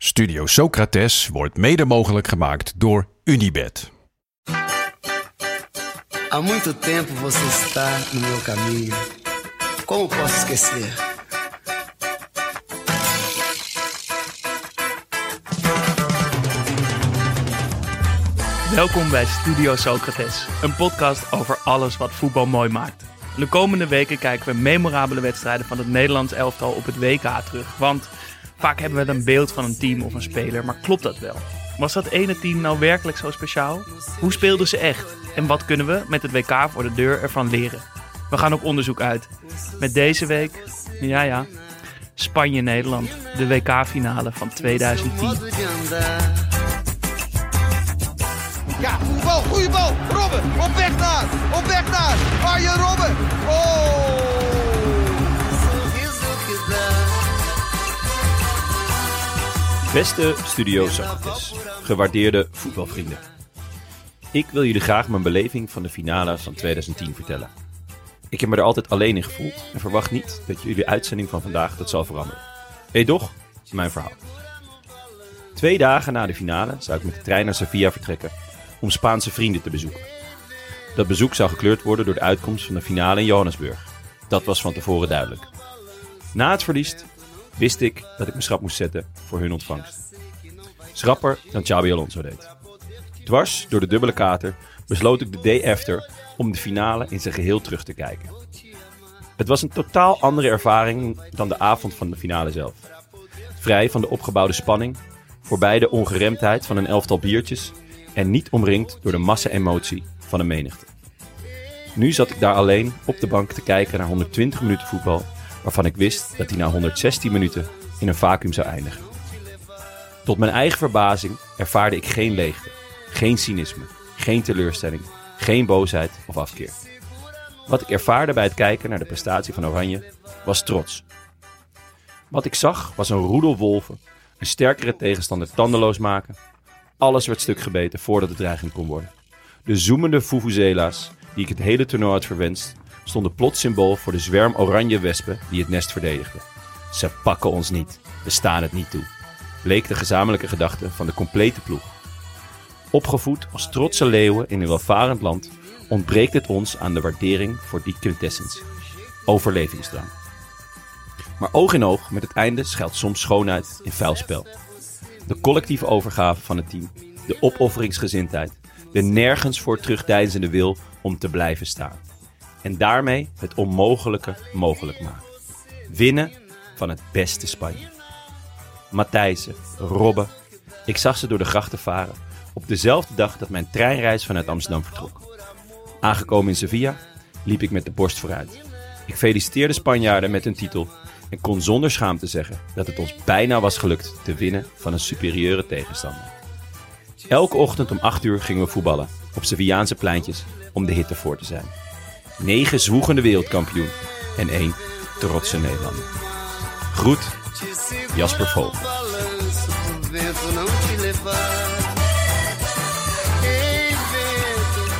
Studio Socrates wordt mede mogelijk gemaakt door Unibed. Há muito tempo você está no meu caminho. Como posso esquecer? Welkom bij Studio Socrates, een podcast over alles wat voetbal mooi maakt. De komende weken kijken we memorabele wedstrijden van het Nederlands elftal op het WK terug. Want vaak hebben we een beeld van een team of een speler, maar klopt dat wel? Was dat ene team nou werkelijk zo speciaal? Hoe speelden ze echt? En wat kunnen we met het WK voor de deur ervan leren? We gaan op onderzoek uit. Met deze week, ja ja, Spanje-Nederland, de WK-finale van 2010. Modo de andar. Ja, bal, goede bal. Robben, op weg naar, op weg naar Arjen Robben. Oh! Beste Studio Socrates, gewaardeerde voetbalvrienden. Ik wil jullie graag mijn beleving van de finale van 2010 vertellen. Ik heb me er altijd alleen in gevoeld en verwacht niet dat jullie uitzending van vandaag dat zal veranderen. Weet toch? Mijn verhaal. Twee dagen na de finale zou ik met de trein naar Sevilla vertrekken om Spaanse vrienden te bezoeken. Dat bezoek zou gekleurd worden door de uitkomst van de finale in Johannesburg. Dat was van tevoren duidelijk. Na het verlies wist ik dat ik me schrap moest zetten voor hun ontvangst. Schrapper dan Xabi Alonso deed. Dwars door de dubbele kater besloot ik de day after om de finale in zijn geheel terug te kijken. Het was een totaal andere ervaring dan de avond van de finale zelf. Vrij van de opgebouwde spanning, voorbij de ongeremdheid van een elftal biertjes en niet omringd door de massa-emotie van een menigte. Nu zat ik daar alleen op de bank te kijken naar 120 minuten voetbal, waarvan ik wist dat hij na 116 minuten in een vacuüm zou eindigen. Tot mijn eigen verbazing ervaarde ik geen leegte, geen cynisme, geen teleurstelling, geen boosheid of afkeer. Wat ik ervaarde bij het kijken naar de prestatie van Oranje was trots. Wat ik zag was een roedel wolven, een sterkere tegenstander tandeloos maken. Alles werd stuk gebeten voordat het dreiging kon worden. De zoemende vuvuzela's, die ik het hele toernooi had verwenst, stonden plots symbool voor de zwerm oranje wespen die het nest verdedigden. Ze pakken ons niet, we staan het niet toe, bleek de gezamenlijke gedachte van de complete ploeg. Opgevoed als trotse leeuwen in een welvarend land, ontbreekt het ons aan de waardering voor die quintessence. Overlevingsdrang. Maar oog in oog met het einde schuilt soms schoonheid in vuil spel. De collectieve overgave van het team, de opofferingsgezindheid, de nergens voor terugdeinzende wil om te blijven staan. En daarmee het onmogelijke mogelijk maken. Winnen van het beste Spanje. Matthijssen, Robben, ik zag ze door de grachten varen op dezelfde dag dat mijn treinreis vanuit Amsterdam vertrok. Aangekomen in Sevilla liep ik met de borst vooruit. Ik feliciteerde Spanjaarden met hun titel en kon zonder schaamte zeggen dat het ons bijna was gelukt te winnen van een superieure tegenstander. Elke ochtend om 8 uur gingen we voetballen op Sevillaanse pleintjes om de hitte voor te zijn. Negen zwoegende wereldkampioen en één trotse Nederlander. Groet, Jasper Vogel.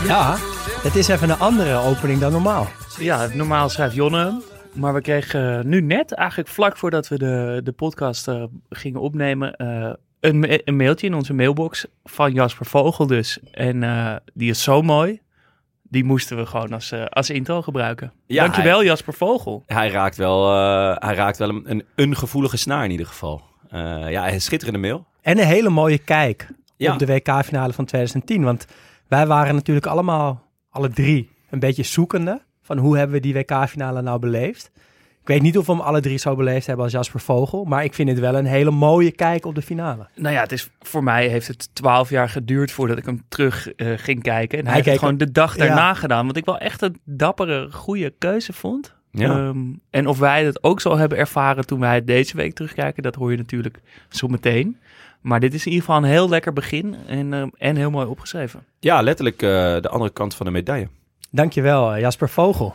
Ja, het is even een andere opening dan normaal. Ja, normaal schrijft Jonne hem. Maar we kregen nu net, eigenlijk vlak voordat we de, de podcast eh, gingen opnemen, eh, een, een mailtje in onze mailbox van Jasper Vogel dus. En eh, die is zo mooi. Die moesten we gewoon als, eh, als intro gebruiken. Ja, Dankjewel Jasper Vogel. Hij raakt wel, eh, hij raakt wel een, een, een gevoelige snaar in ieder geval. Eh, ja, een schitterende mail. En een hele mooie kijk Ja. op de WK-finale van 2010. Want wij waren natuurlijk allemaal, alle drie, een beetje zoekende. Van hoe hebben we die WK-finale nou beleefd? Ik weet niet of we hem alle drie zo beleefd hebben als Jasper Vogel. Maar ik vind het wel een hele mooie kijk op de finale. Nou ja, het is, voor mij heeft het twaalf jaar geduurd voordat ik hem terug eh, ging kijken. En hij, Hij heeft het gewoon de dag Ja. daarna gedaan. Wat ik wel echt een dappere, goede keuze vond. Ja. Ehm, en of wij dat ook zo hebben ervaren toen wij het deze week terugkijken, dat hoor je natuurlijk zo meteen. Maar dit is in ieder geval een heel lekker begin en, ehm, en heel mooi opgeschreven. Ja, letterlijk eh, de andere kant van de medaille. Dankjewel, eh, Jasper Vogel.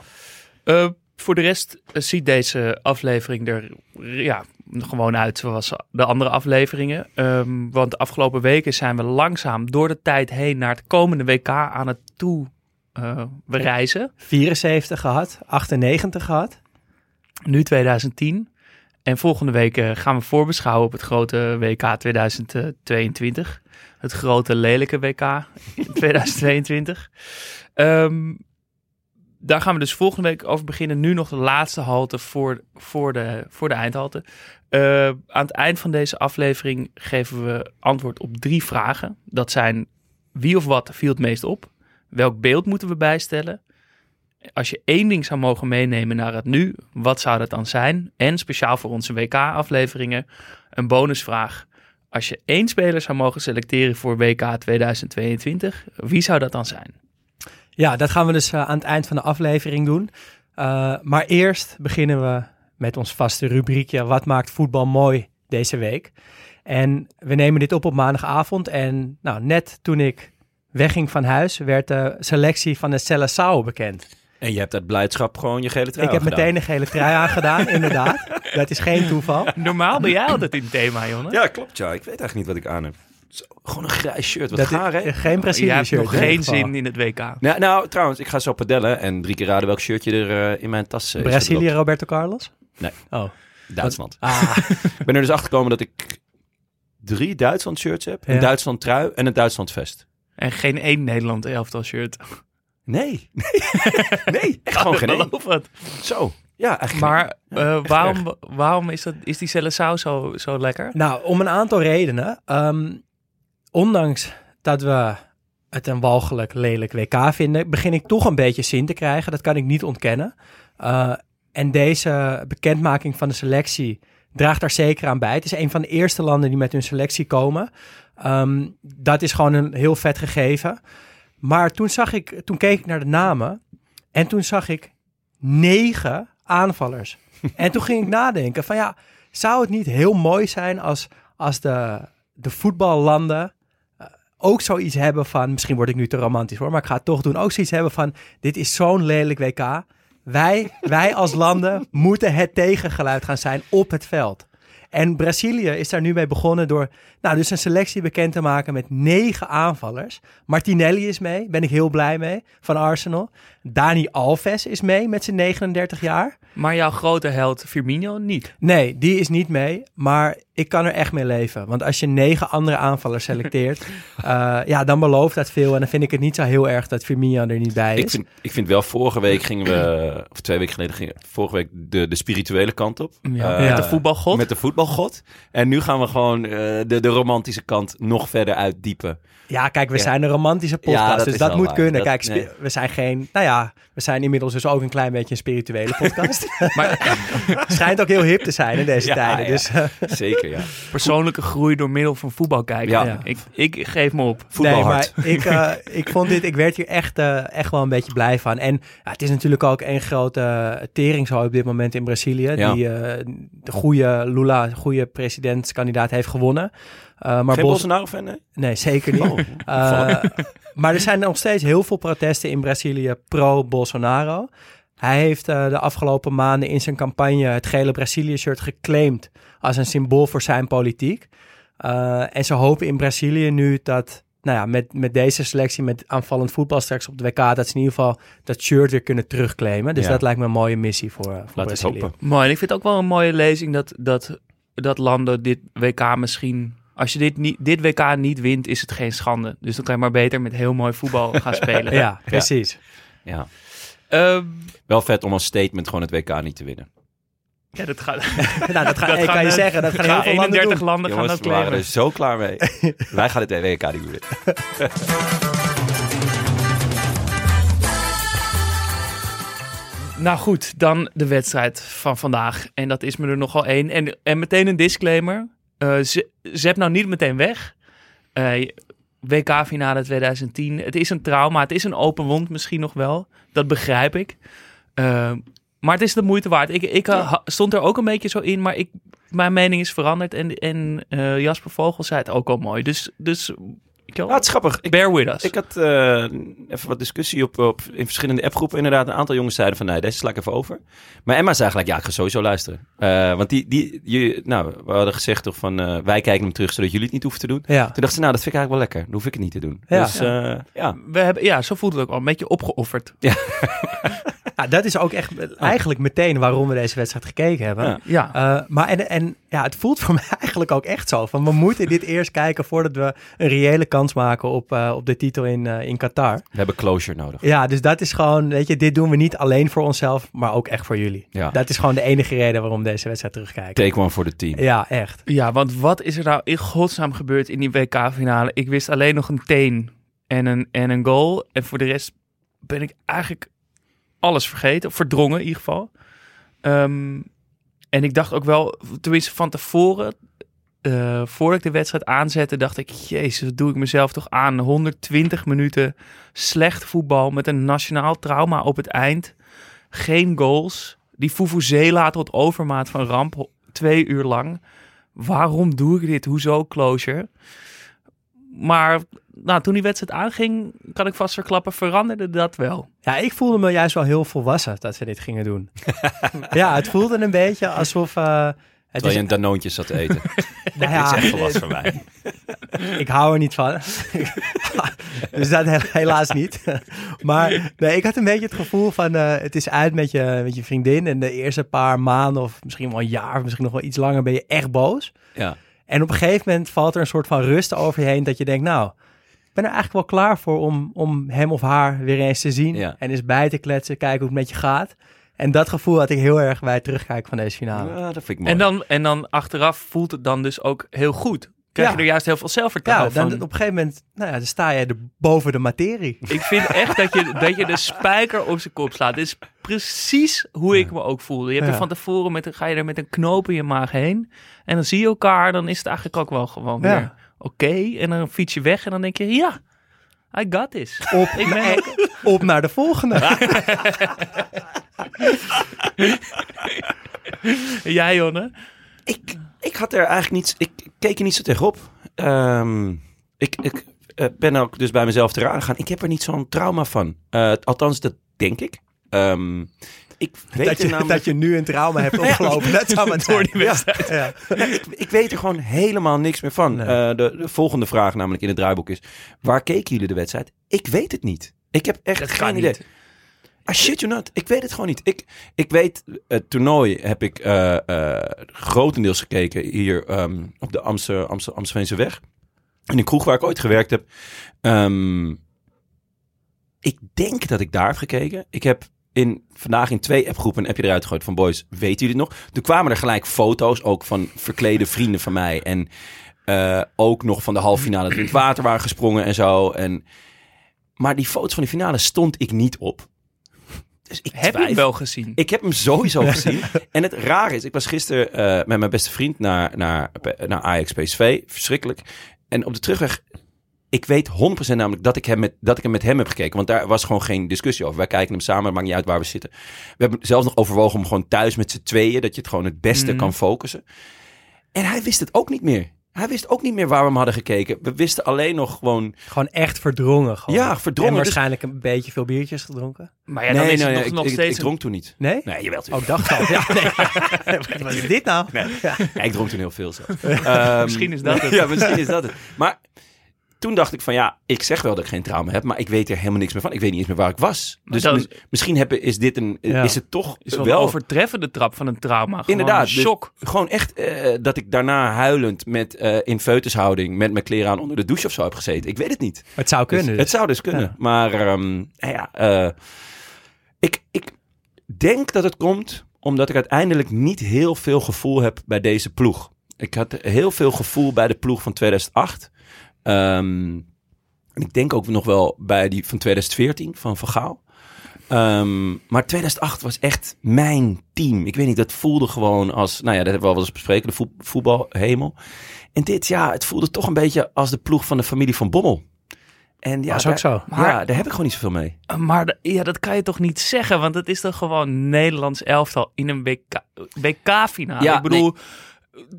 Eh, voor de rest eh, ziet deze aflevering er ja, gewoon uit zoals de andere afleveringen. Ehm, want de afgelopen weken zijn we langzaam door de tijd heen naar het komende WK aan het toe we reizen. 74 gehad, 98 gehad. Nu 2010. En volgende week eh, gaan we voorbeschouwen op het grote WK 2022. Het grote lelijke WK 2022. Ehm, daar gaan we dus volgende week over beginnen. Nu nog de laatste halte voor, voor, de, voor de eindhalte. Eh, aan het eind van deze aflevering geven we antwoord op drie vragen. Dat zijn wie of wat viel het meest op? Welk beeld moeten we bijstellen? Als je één ding zou mogen meenemen naar het nu, wat zou dat dan zijn? En speciaal voor onze WK-afleveringen een bonusvraag. Als je één speler zou mogen selecteren voor WK 2022, wie zou dat dan zijn? Ja, dat gaan we dus eh, aan het eind van de aflevering doen. Uh, maar eerst beginnen we met ons vaste rubriekje Wat maakt voetbal mooi deze week? En we nemen dit op op maandagavond. En nou, net toen ik wegging van huis, werd de selectie van de Seleção bekend. En je hebt uit blijdschap gewoon je gele trui Ik heb meteen een gele trui aangedaan, inderdaad. Dat is geen toeval. Normaal ben jij altijd in het thema, Jonne. Ja, klopt ja. Ik weet eigenlijk niet wat ik aan heb. Zo, gewoon een grijs shirt. Wat Dat gaar, hè? is geen je Brazilië hebt shirt. nog geen zin in het WK. Nou, nou, trouwens, ik ga zo padellen en drie keer raden welk shirtje er eh, in mijn tas eh, is. Brazilië. Roberto Carlos? Nee. Oh. Duitsland. Ah, Ik ben er dus achter gekomen dat ik drie Duitsland shirts heb. Een Ja. Duitsland trui en een Duitsland vest. En geen één Nederland elftal shirt. Nee. Nee. Echt gewoon geen één. Het. Zo. Ja, eigenlijk Maar eh, echt waarom, waarom is, dat, is die Seleção zo, zo lekker? nou, om een aantal redenen. Ehm, ondanks dat we het een walgelijk lelijk WK vinden, begin ik toch een beetje zin te krijgen. Dat kan ik niet ontkennen. Uh, en deze bekendmaking van de selectie draagt daar zeker aan bij. Het is een van de eerste landen die met hun selectie komen. Ehm, dat is gewoon een heel vet gegeven. Maar toen zag ik, toen keek ik naar de namen en toen zag ik negen aanvallers. en toen ging ik nadenken van ja, zou het niet heel mooi zijn als, als de, de voetballanden eh, ook zoiets hebben van, misschien word ik nu te romantisch hoor, maar ik ga toch doen, ook zoiets hebben van, dit is zo'n lelijk WK. Wij, wij als landen moeten het tegengeluid gaan zijn op het veld. En Brazilië is daar nu mee begonnen door nou, dus een selectie bekend te maken met negen aanvallers. Martinelli is mee, ben ik heel blij mee, van Arsenal. Dani Alves is mee met zijn 39 jaar. Maar jouw grote held Firmino niet. Nee, die is niet mee, maar ik kan er echt mee leven. Want als je negen andere aanvallers selecteert, uh, ja, dan belooft dat veel. En dan vind ik het niet zo heel erg dat Firmino er niet bij is. Ik vind, ik vind wel, vorige week gingen we, of twee weken geleden gingen vorige week de, de spirituele kant op. Ja, Uh, met de voetbalgod. Met de voetbalgod. En nu gaan we gewoon uh, de, de romantische kant nog verder uitdiepen. Ja, kijk, we Ja. zijn een romantische podcast, Ja, dat dus dat moet waar. kunnen. Dat- kijk, nee. we zijn geen, nou ja, we zijn inmiddels dus ook een klein beetje een spirituele podcast. Maar Schijnt ook heel hip te zijn in deze Ja, tijden. ja. Dus, uh, Zeker, ja. persoonlijke groei door middel van voetbal kijken. Ja. Ik, ik geef me op. Voetbalhard. Nee, maar ik, uh, ik vond dit, ik werd hier echt, uh, echt wel een beetje blij van. En ja, het is natuurlijk ook een grote teringzooi op dit moment in Brazilië. Ja. Die uh, de goede Lula, de goede presidentskandidaat heeft gewonnen. Uh, maar Geen Bos- Bolsonaro-fan, nee? Nee, zeker niet. Oh, Uh, maar er zijn nog steeds heel veel protesten in Brazilië pro-Bolsonaro. Hij heeft uh, de afgelopen maanden in zijn campagne het gele Brazilië-shirt geclaimd als een symbool voor zijn politiek. Uh, en ze hopen in Brazilië nu dat, nou ja, met, met deze selectie, met aanvallend voetbal straks op de WK, dat ze in ieder geval dat shirt weer kunnen terugclaimen. Dus Ja. dat lijkt me een mooie missie voor, voor Laten we het Brazilië. hopen. Mooi. En ik vind het ook wel een mooie lezing dat, dat, dat landen dit WK misschien... Als je dit, niet, dit WK niet wint, is het geen schande. Dus dan kan je maar beter met heel mooi voetbal gaan spelen. Ja, precies. Ja. Ehm, Wel vet om als statement gewoon het WK niet te winnen. ja dat gaat... nou, dat, ga, Dat ik gaan, kan je zeggen, dat gaan gaan heel veel landen 31 doen. landen gaan Jongens, dat we waren er zo klaar mee. Wij gaan het WK niet winnen. Nou goed, dan de wedstrijd van vandaag. En dat is me er nogal één. En, en meteen een disclaimer. Eh ze- zet nou niet meteen weg. Eh, WK-finale 2010. Het is een trauma. Het is een open wond misschien nog wel. Dat begrijp ik. Eh, Maar het is de moeite waard. Ik, ik stond er ook een beetje zo in, maar ik, mijn mening is veranderd. En, en Jasper Vogel zei het ook al mooi. Dus, dus ik, Ja, het is grappig. Ik, bear with us. ik had eh, even wat discussie op, op, in verschillende appgroepen. Inderdaad, een aantal jongens zeiden van, nee, deze sla ik even over. Maar Emma zei gelijk, ja, ik ga sowieso luisteren. Eh, want die, die, je, nou, we hadden gezegd toch van, eh, wij kijken hem terug, zodat jullie het niet hoeven te doen. Ja. Toen dacht ze, nou, dat vind ik eigenlijk wel lekker. Dan hoef ik het niet te doen. Ja. Dus eh, ja. We hebben, ja, zo voelt het ook al. Een beetje opgeofferd. Ja, dat is ook echt eigenlijk meteen waarom we deze wedstrijd gekeken hebben. Ja. Ja. Eh, maar en, en ja, het voelt voor mij eigenlijk ook echt zo. Van we moeten dit eerst kijken voordat we een reële kans maken op, eh, op de titel in, eh, in Qatar. We hebben closure nodig. Ja, dus dat is gewoon, weet je, dit doen we niet alleen voor onszelf, maar ook echt voor jullie. Ja. Dat is gewoon de enige reden waarom deze wedstrijd terugkijken. Take one voor de team. Ja, echt. Ja, want wat is er nou in godsnaam gebeurd in die WK-finale? Ik wist alleen nog een teen en een, en een goal. En voor de rest ben ik eigenlijk alles vergeten. Of verdrongen in ieder geval. Ehm, en ik dacht ook wel, tenminste van tevoren, eh, voordat ik de wedstrijd aanzette, dacht ik, jezus, doe ik mezelf toch aan? 120 minuten slecht voetbal met een nationaal trauma op het eind. Geen goals. Die Fufuzela tot overmaat van ramp, twee uur lang. Waarom doe ik dit? Hoezo closure? Maar nou, toen die wedstrijd aanging, kan ik vast verklappen, veranderde dat wel. Ja, ik voelde me juist wel heel volwassen dat ze dit gingen doen. ja, het voelde een beetje alsof... eh, het Terwijl is, je een danoontje zat te eten. nou Dit ja, is echt volwassen van mij. ik hou er niet van. dus dat he- helaas niet. maar nee, ik had een beetje het gevoel van eh, het is uit met je, met je vriendin. En de eerste paar maanden of misschien wel een jaar of misschien nog wel iets langer ben je echt boos. Ja. En op een gegeven moment valt er een soort van rust over je heen dat je denkt, nou, ik ben er eigenlijk wel klaar voor om, om hem of haar weer eens te zien. Ja. En eens bij te kletsen, kijken hoe het met je gaat. En dat gevoel had ik heel erg bij het terugkijken van deze finale. Ja, dat vind ik mooi. En dan, en dan achteraf voelt het dan dus ook heel goed. Krijg Ja. je er juist heel veel Ja, zelfvertrouwen dan, van. op een gegeven moment nou ja, dan sta je er boven de materie. Ik vind echt dat je, dat je de spijker op zijn kop slaat. Dit is precies hoe ik me ook voelde. Je hebt er Ja. van tevoren met, een- ga je er met een knoop in je maag heen. En dan zie je elkaar. Dan is het eigenlijk ook wel gewoon Ja. weer oké. En dan fiets je weg en dan denk je, ja, I got this. Op, Ik ben op naar de volgende. Jij, Jonne? Ik, ik had er eigenlijk niets. Ik keek er niet zo tegenop. Ehm, ik ik eh, ben ook dus bij mezelf te raden gegaan. Ik heb er niet zo'n trauma van. Eh, althans, dat denk ik. Ehm, ik weet Dat je, namelijk. dat je nu een trauma hebt opgelopen. Dat zou maar Door die wedstrijd. Ja. ik, ik weet er gewoon helemaal niks meer van. Nee. Eh, de, de volgende vraag, namelijk in het draaiboek, is: waar keken jullie de wedstrijd? Ik weet het niet. Ik heb echt Dat geen idee. niet. I shit you not. Ik weet het gewoon niet. Ik, ik weet, het toernooi heb ik eh, eh, grotendeels gekeken hier ehm, op de Amstelveense weg. In een kroeg waar ik ooit gewerkt heb. Ehm, ik denk dat ik daar heb gekeken. Ik heb in, vandaag in twee appgroepen een appje eruit gegooid van boys, weten jullie het nog? Toen kwamen er gelijk foto's, ook van verklede vrienden van mij. En eh, ook nog van de halve finale we in het water waren gesprongen en zo. En, maar die foto's van de finale stond ik niet op. Dus ik Heb je hem wel gezien? Ik heb hem sowieso gezien. En het rare is, ik was gisteren eh, met mijn beste vriend naar, naar, naar Ajax PSV. Verschrikkelijk. En op de terugweg, ik weet 100% namelijk dat ik, hem met, dat ik hem met hem heb gekeken. Want daar was gewoon geen discussie over. Wij kijken hem samen, het maakt niet uit waar we zitten. We hebben zelfs nog overwogen om gewoon thuis met z'n tweeën, dat je het gewoon het beste Mm. kan focussen. En hij wist het ook niet meer. Hij wist ook niet meer waar we hem hadden gekeken. We wisten alleen nog gewoon... Gewoon echt verdrongen. Gewoon. Ja, verdrongen. En Dus- waarschijnlijk een beetje veel biertjes gedronken. Maar ja, dan is het nog, ik, nog ik, steeds ik dronk toen niet. Nee? Nee, jawel. Oh, tuurlijk. ik dacht al. Ja, nee. Wat is dit nou? Ja. Ja, ik dronk toen heel veel zo. Ehm, Misschien is dat het. Ja, misschien is dat het. Maar toen dacht ik van ja, ik zeg wel dat ik geen trauma heb, maar ik weet er helemaal niks meer van. Ik weet niet eens meer waar ik was. Maar Dus dat mis- misschien heb, is dit een, Ja. is het toch is wel, wel, een overtreffende trap van een trauma. Gewoon Inderdaad, Een dus- shock. gewoon echt eh, dat ik daarna huilend met eh, in feutushouding met mijn kleren aan onder de douche of zo heb gezeten. Ik weet het niet. Het zou Dus kunnen. het zou dus kunnen. Ja. Maar ehm, nou ja, eh, ik, ik denk dat het komt omdat ik uiteindelijk niet heel veel gevoel heb bij deze ploeg. Ik had heel veel gevoel bij de ploeg van 2008. Ehm, en ik denk ook nog wel bij die van 2014 van Van Gaal. Ehm, maar 2008 was echt mijn team. Ik weet niet, dat voelde gewoon als, nou ja, dat hebben we al wel eens bespreken, de voet- voetbalhemel. En dit, ja, het voelde toch een beetje als de ploeg van de familie van Bommel. En ja, Was ook daar- zo. ja, daar heb ik gewoon niet zoveel mee. Maar de- ja, dat kan je toch niet zeggen? Want het is toch gewoon Nederlands elftal in een WK, WK-finale. Ja, ik bedoel,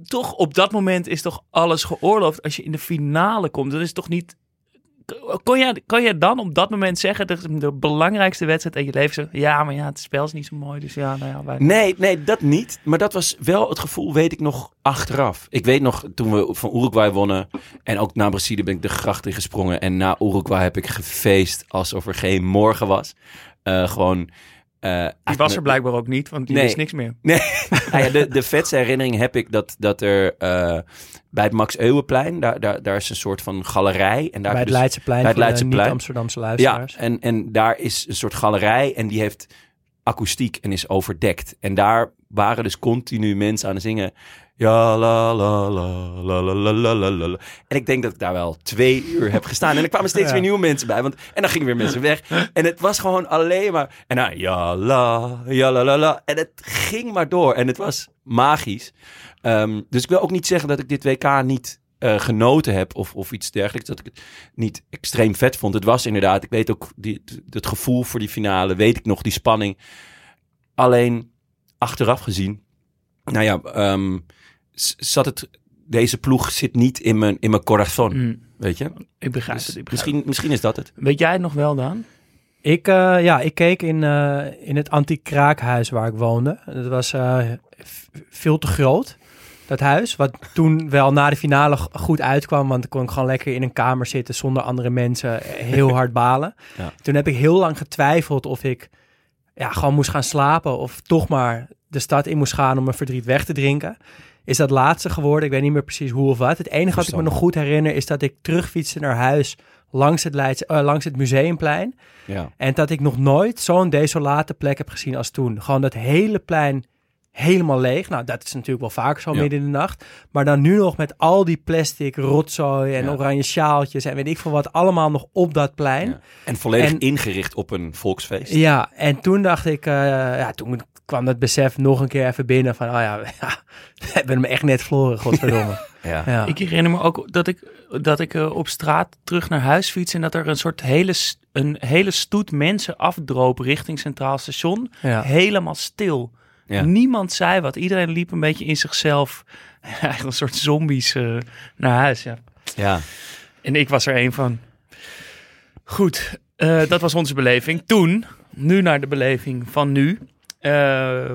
toch op dat moment is toch alles geoorloofd als je in de finale komt. Dat is toch niet... Kon jij, kon jij dan op dat moment zeggen, dat de belangrijkste wedstrijd in je leven, zo, ja, maar ja, het spel is niet zo mooi, dus ja, nou ja, wij... Nee, nee, dat niet. Maar dat was wel het gevoel, weet ik nog, achteraf. Ik weet nog, toen we van Uruguay wonnen... en ook na Brazilië ben ik de gracht in gesprongen... en na Uruguay heb ik gefeest alsof er geen morgen was. Eh, gewoon... eh, Die was er blijkbaar ook niet, want die Nee. wist niks meer. Nee, nou ja, de, de vetste herinnering heb ik dat, dat er eh, bij het Max Euwenplein... Daar, daar, daar is een soort van galerij. En daar Bij het dus- Leidseplein bij het Leidseplein. niet-Amsterdamse Ja, luisteraars. en, en daar is een soort galerij en die heeft akoestiek en is overdekt. En daar waren dus continu mensen aan het zingen. Ja, la, la, la, la, la, la, la, la. En ik denk dat ik daar wel twee uur heb gestaan. En er kwamen steeds Ja. weer nieuwe mensen bij. Want, en dan gingen weer mensen weg. En het was gewoon alleen maar... En ja, la, ja, la, la, la. En het ging maar door. En het was magisch. Ehm, dus ik wil ook niet zeggen dat ik dit WK niet eh, genoten heb of, of iets dergelijks. Dat ik het niet extreem vet vond. Het was inderdaad, ik weet ook die, het gevoel voor die finale, weet ik nog, die spanning. Alleen achteraf gezien, nou ja, ehm, zat het, deze ploeg zit niet in mijn, in mijn corazon, Mm, weet je. ik begrijp Dus het, ik begrijp misschien, misschien is dat het. Weet jij het nog wel, dan? Ik, eh, ja, ik keek in, eh, in het anti-kraakhuis waar ik woonde. Het was eh, veel te groot, dat huis. Wat toen wel na de finale goed uitkwam. Want dan kon ik gewoon lekker in een kamer zitten zonder andere mensen. Heel hard balen. Ja. Toen heb ik heel lang getwijfeld of ik ja, gewoon moest gaan slapen. Of toch maar de stad in moest gaan om mijn verdriet weg te drinken. Is dat laatste geworden. Ik weet niet meer precies hoe of wat. Het enige wat ik me nog goed herinner is dat ik terugfietste naar huis langs het, Leids, eh, langs het museumplein. Ja. En dat ik nog nooit zo'n desolate plek heb gezien als toen. Gewoon dat hele plein helemaal leeg. Nou, dat is natuurlijk wel vaker zo Ja. midden in de nacht. Maar dan nu nog met al die plastic rotzooi en Ja. oranje sjaaltjes en weet ik veel wat allemaal nog op dat plein. Ja. En volledig En- ingericht op een volksfeest. Ja, en toen dacht ik, eh, ja, toen kwam dat besef nog een keer even binnen van, oh ja, ja we hebben hem echt net verloren, godverdomme. Ja. ja. Ik herinner me ook dat ik, dat ik eh, op straat terug naar huis fiets en dat er een soort hele, een hele stoet mensen afdroop richting Centraal Station. ja. Helemaal stil. Ja. Niemand zei wat. Iedereen liep een beetje in zichzelf. Eigenlijk een soort zombies eh, naar huis. Ja. ja. En ik was er een van. Goed, eh, dat was onze beleving. Toen, nu naar de beleving van nu. Eh,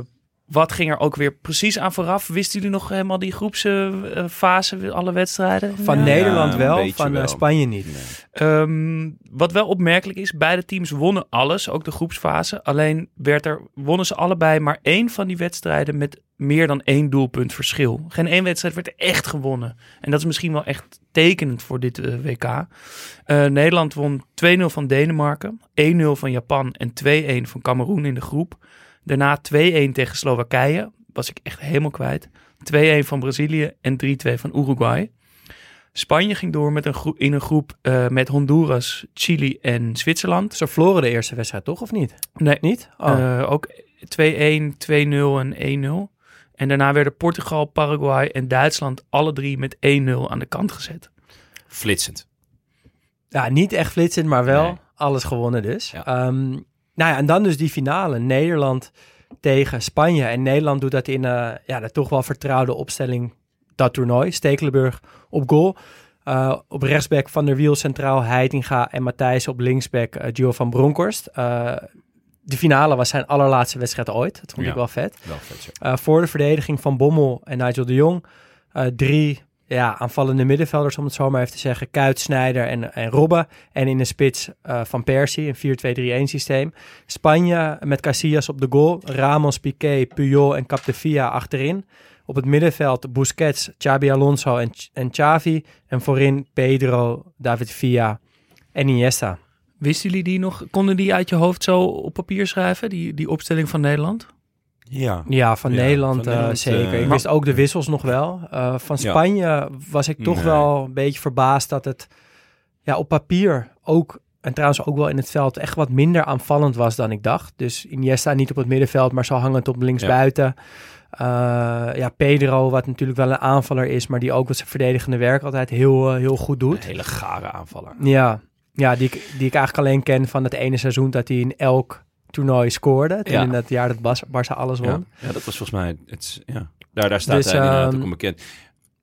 wat ging er ook weer precies aan vooraf? Wisten jullie nog helemaal die groepsfase, alle wedstrijden? Van Ja. Nederland wel, van eh, wel. Spanje niet. Ehm, wat wel opmerkelijk is, beide teams wonnen alles, ook de groepsfase. Alleen werd er, wonnen ze allebei maar één van die wedstrijden met meer dan één doelpunt verschil. Geen één wedstrijd werd echt gewonnen. En dat is misschien wel echt tekenend voor dit eh, WK. Eh, Nederland won 2-0 van Denemarken, 1-0 van Japan en 2-1 van Cameroen in de groep. Daarna 2-1 tegen Slowakije, was ik echt helemaal kwijt. 2-1 van Brazilië en 3-2 van Uruguay. Spanje ging door met een groep, in een groep eh, met Honduras, Chili en Zwitserland. Ze verloren de eerste wedstrijd toch, of niet? Nee, Niet? Oh. eh, ook 2-1, 2-0 en 1-0. En daarna werden Portugal, Paraguay en Duitsland alle drie met 1-0 aan de kant gezet. Flitsend. Ja, niet echt flitsend, maar wel Nee. alles gewonnen dus. Ja. Ehm, nou ja, en dan dus die finale. Nederland tegen Spanje. En Nederland doet dat in eh, ja, de toch wel vertrouwde opstelling dat toernooi. Stekelenburg op goal. Eh, op rechtsback Van der Wiel centraal, Heitinga en Matthijs op linksback uh, Gio van Bronckhorst. Eh, de finale was zijn allerlaatste wedstrijd ooit. Dat vond Ja. ik wel vet. Wel vet zo. Uh, voor de verdediging van Bommel en Nigel de Jong. Uh, drie ja, aanvallende middenvelders, om het zo maar even te zeggen. Kuit, Snijder en, en Robben. En in de spits uh, van Persie, een 4-2-3-1 systeem. Spanje met Casillas op de goal. Ramos, Piqué, Puyol en Capdevia achterin. Op het middenveld Busquets, Xabi Alonso en, en Xavi. En voorin Pedro, David Villa en Iniesta. Wisten jullie die nog? Konden die uit je hoofd zo op papier schrijven, die, die opstelling van Nederland? Ja. Ja, van Ja, Nederland, van uh, Nederland, zeker. uh, ik wist ook de wissels nog wel. Uh, van Ja. Spanje was ik toch Nee. wel een beetje verbaasd dat het ja, op papier ook, en trouwens ook wel in het veld, echt wat minder aanvallend was dan ik dacht. Dus Iniesta niet op het middenveld, maar zo hangend op linksbuiten. Uh, ja, Pedro, wat natuurlijk wel een aanvaller is, maar die ook wat zijn verdedigende werk altijd heel, heel goed doet. Een hele gare aanvaller. Ja, Ja, die ik, die ik eigenlijk alleen ken van het ene seizoen dat hij in elk toernooi scoorde. Toen Ja. in dat jaar dat Bas, Barça alles won. Ja, ja, dat was volgens mij... Het, ja. daar, daar staat Dus, hij inderdaad ehm, ook onbekend.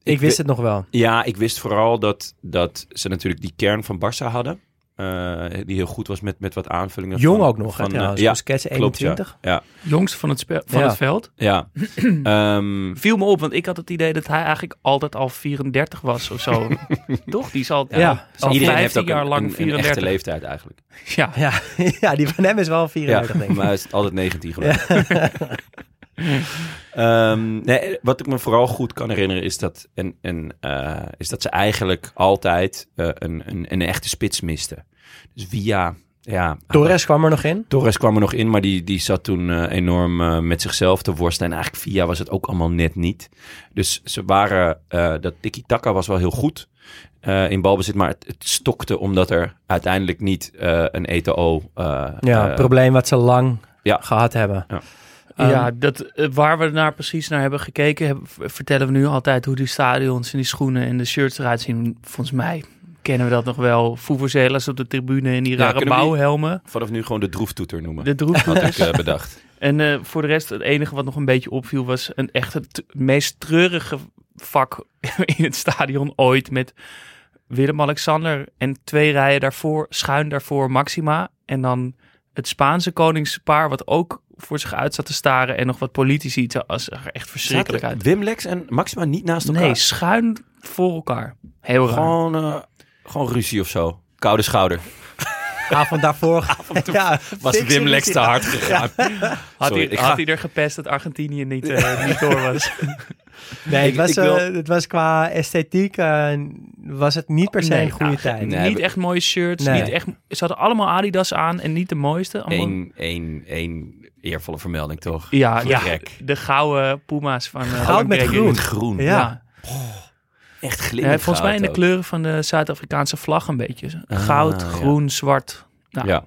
Ik, wist het nog wel. Ja, ik wist vooral dat, dat ze natuurlijk die kern van Barça hadden. Eh, die heel goed was met, met wat aanvullingen. Jong van, ook nog, van, eh, trouwens. ja, Busquets klopt, ja. 21. Ja, Jongste van het, spe- van Ja. het veld. ja. Ehm, Viel me op, want ik had het idee dat hij eigenlijk altijd al 34 was of zo. Toch? Die is al, Ja. al iedereen 15 heeft ook jaar een, lang een, een 34. echte leeftijd eigenlijk. ja. Ja, ja, die van hem is wel 34, Ja, denk ik. maar hij is altijd 19 geworden. Ehm, nee, wat ik me vooral goed kan herinneren is dat, en, en, eh, is dat ze eigenlijk altijd eh, een, een, een echte spits misten. Dus via... Ja, Torres kwam er nog in. Torres kwam er nog in, maar die, die zat toen eh, enorm met zichzelf te worstelen. En eigenlijk via was het ook allemaal net niet. Dus ze waren, dat tiki-taka was wel heel goed in balbezit, maar het, het stokte omdat er uiteindelijk niet een ETO... eh, Ja, eh, probleem wat ze lang ja. gehad hebben. Ja. Ehm, ja, dat, eh, waar we naar precies naar hebben gekeken, hebben- vertellen we nu altijd hoe die stadions en die schoenen en de shirts eruit zien. Volgens mij kennen we dat nog wel. Vuvuzelas op de tribune en die rare bouwhelmen. vanaf nu gewoon de droeftoeter noemen. De had ik eh, bedacht. En eh, voor de rest, het enige wat nog een beetje opviel was een echt het meest treurige vak in het stadion ooit. Met Willem-Alexander en twee rijen daarvoor, schuin daarvoor Maxima. En dan het Spaanse koningspaar, wat ook voor zich uit zat te staren. En nog wat politici. Het zag er echt verschrikkelijk uit. Wim Lex en Maxima niet naast elkaar? Nee, schuin voor elkaar. Heel raar. Gewoon, eh, gewoon ruzie of zo. Koude schouder. avond daarvoor ja, Was Wim Lex te hard gegaan. Had, Sorry, hij, ik had ga- hij er gepest dat Argentinië niet, eh, niet door was? Nee, het Ik- was, ik wil- eh, het was qua esthetiek eh, was het niet per se Nee, een goede nou, tijd. nee. niet echt mooie shirts. Nee. Niet echt, ze hadden allemaal Adidas aan en niet de mooiste. Allemaal, Eén, één, één eervolle vermelding, toch? ja, ja, gek. de gouden Puma's van uh, Goud met groen. Met groen. Ja. Echt Ja, glimmend volgens mij in de kleuren van de Zuid-Afrikaanse vlag een beetje. Ah, Goud, ja. groen, zwart. Nou, Ja.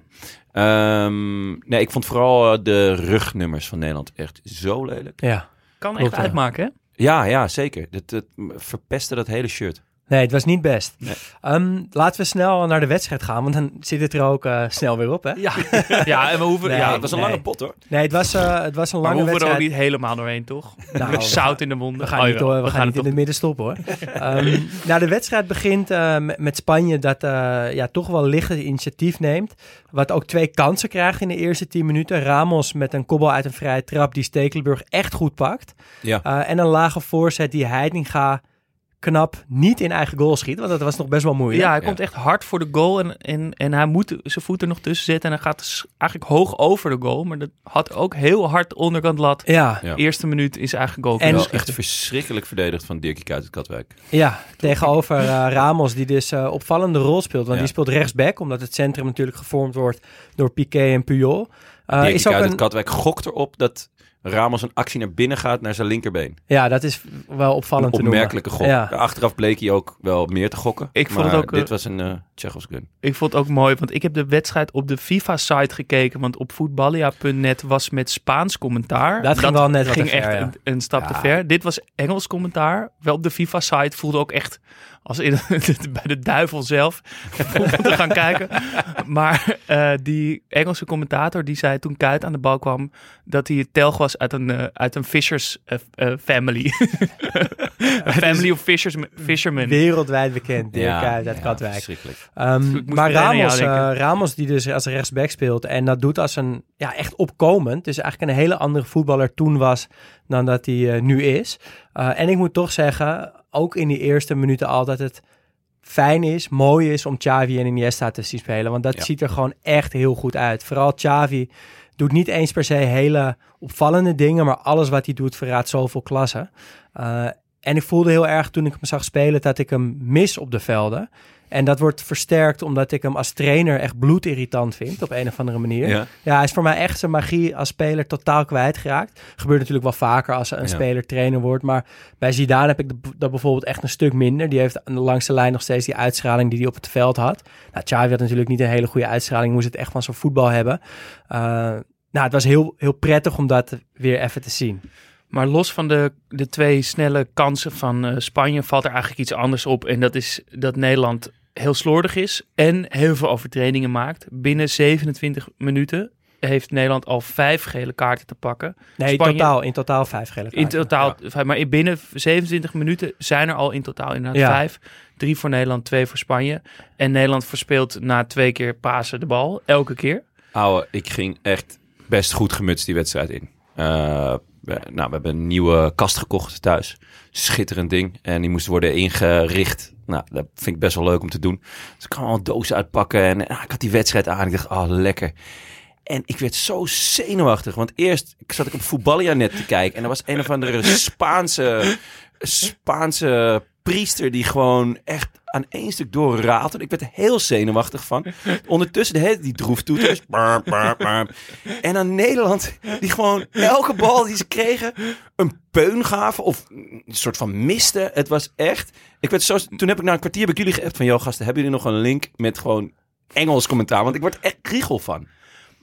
Ehm, nee, ik vond vooral de rugnummers van Nederland echt zo lelijk. Ja. Kan echt ja. uitmaken, hè? Ja, ja, zeker. Dat, dat verpestte dat hele shirt. Nee, het was niet best. Nee. Ehm, laten we snel naar de wedstrijd gaan, want dan zit het er ook eh, snel weer op, hè? Ja, ja en we hoeven, Nee, ja, het was een nee. lange pot hoor. Nee, het was, eh, het was een maar we lange hoeven er ook wedstrijd. niet helemaal doorheen, toch? Nou, Zout in de monden. We gaan Oh, niet, door, we gaan niet in het midden stoppen hoor. Ehm, nou, de wedstrijd begint eh, met, met Spanje dat eh, ja, toch wel licht het initiatief neemt. Wat ook twee kansen krijgt in de eerste 10 minuten. Ramos met een kobbel uit een vrije trap die Stekelenburg echt goed pakt. Ja. Eh, en een lage voorzet die Heitinga knap niet in eigen goal schiet. Want dat was nog best wel moeilijk. Ja, hij Ja. komt echt hard voor de goal en, en, en hij moet zijn voet er nog tussen zetten. En hij gaat dus eigenlijk hoog over de goal. Maar dat had ook heel hard onderkant lat. Ja, Ja. Eerste minuut is eigenlijk goal. En- echt verschrikkelijk verdedigd van Dirkie Kuyt uit Katwijk. Ja, tegenover eh, Ramos, die dus eh, opvallende rol speelt. Want Ja. die speelt rechtsback, omdat het centrum natuurlijk gevormd wordt door Piqué en Puyol. Eh, Dirkie is ook Kuyt uit een, Katwijk gokt erop dat Ramos een actie naar binnen gaat naar zijn linkerbeen. ja, dat is wel opvallend Een te noemen. opmerkelijke gok. Ja. Achteraf bleek hij ook wel meer te gokken. Ik vond het ook, dit eh, was een uh, Tsjechos gun. Ik vond het ook mooi, want ik heb de wedstrijd op de FIFA-site gekeken. Want op voetballia.net was met Spaans commentaar. Dat ging wel net wat ging ver, echt ja. een, een stap te ver. Dit was Engels commentaar. Wel op de FIFA-site voelde ook echt als in, bij de duivel zelf om te gaan kijken. Maar eh, die Engelse commentator die zei toen Kuit aan de bal kwam dat hij het telg was uit een, eh, uit een Fishers eh, eh, family. Een family of fishers, fishermen. Wereldwijd bekend, Dirk Kuyt uit ja, Katwijk. verschrikkelijk. Ehm, maar Ramos, Ramos, die dus als rechtsback speelt en dat doet als een ja, echt opkomend. Dus eigenlijk een hele andere voetballer toen was dan dat hij nu is. Eh, en ik moet toch zeggen, ook in die eerste minuten al dat het fijn is, mooi is om Xavi en Iniesta te zien spelen. Want dat Ja. ziet er gewoon echt heel goed uit. Vooral Xavi doet niet eens per se hele opvallende dingen, maar alles wat hij doet verraadt zoveel klasse. Eh, en ik voelde heel erg toen ik hem zag spelen dat ik hem mis op de velden. En dat wordt versterkt omdat ik hem als trainer echt bloedirritant vind op een of andere manier. Ja, Ja. hij is voor mij echt zijn magie als speler totaal kwijtgeraakt. Gebeurt natuurlijk wel vaker als een Ja. speler trainer wordt. Maar bij Zidane heb ik dat bijvoorbeeld echt een stuk minder. Die heeft aan de langste lijn nog steeds die uitstraling die hij op het veld had. Nou, Xavi had natuurlijk niet een hele goede uitstraling. Moest het echt van zijn voetbal hebben. Eh, nou, het was heel, heel prettig om dat weer even te zien. Maar los van de, de twee snelle kansen van eh, Spanje valt er eigenlijk iets anders op. En dat is dat Nederland heel slordig is en heel veel overtredingen maakt. Binnen 27 minuten heeft Nederland al vijf gele kaarten te pakken. Nee, in Spanje- totaal, in totaal vijf gele In kaarten. totaal, vijf, maar in binnen 27 minuten zijn er al in totaal inderdaad Ja. vijf. Drie voor Nederland, twee voor Spanje. En Nederland verspeelt na twee keer pasen de bal, elke keer. Ouwe, ik ging echt best goed gemutst die wedstrijd in. Eh, we, nou, we hebben een nieuwe kast gekocht thuis. Schitterend ding. En die moest worden ingericht. Nou, dat vind ik best wel leuk om te doen. Dus ik kan al dozen uitpakken. En ah, ik had die wedstrijd aan. Ik dacht, oh, lekker. En ik werd zo zenuwachtig. Want eerst zat ik op Voetballia net te kijken. En er was een of andere Spaanse, Spaanse priester die gewoon echt aan één stuk doorratelde. Ik werd er heel zenuwachtig van. Ondertussen de hele die droeftoeters. En dan Nederland, die gewoon elke bal die ze kregen, een peun gaven of een soort van miste. Het was echt. Ik werd zo. Toen heb ik na een kwartier bij jullie geappt van, joh gasten, hebben jullie nog een link met gewoon Engels commentaar? Want ik word echt kriegel van.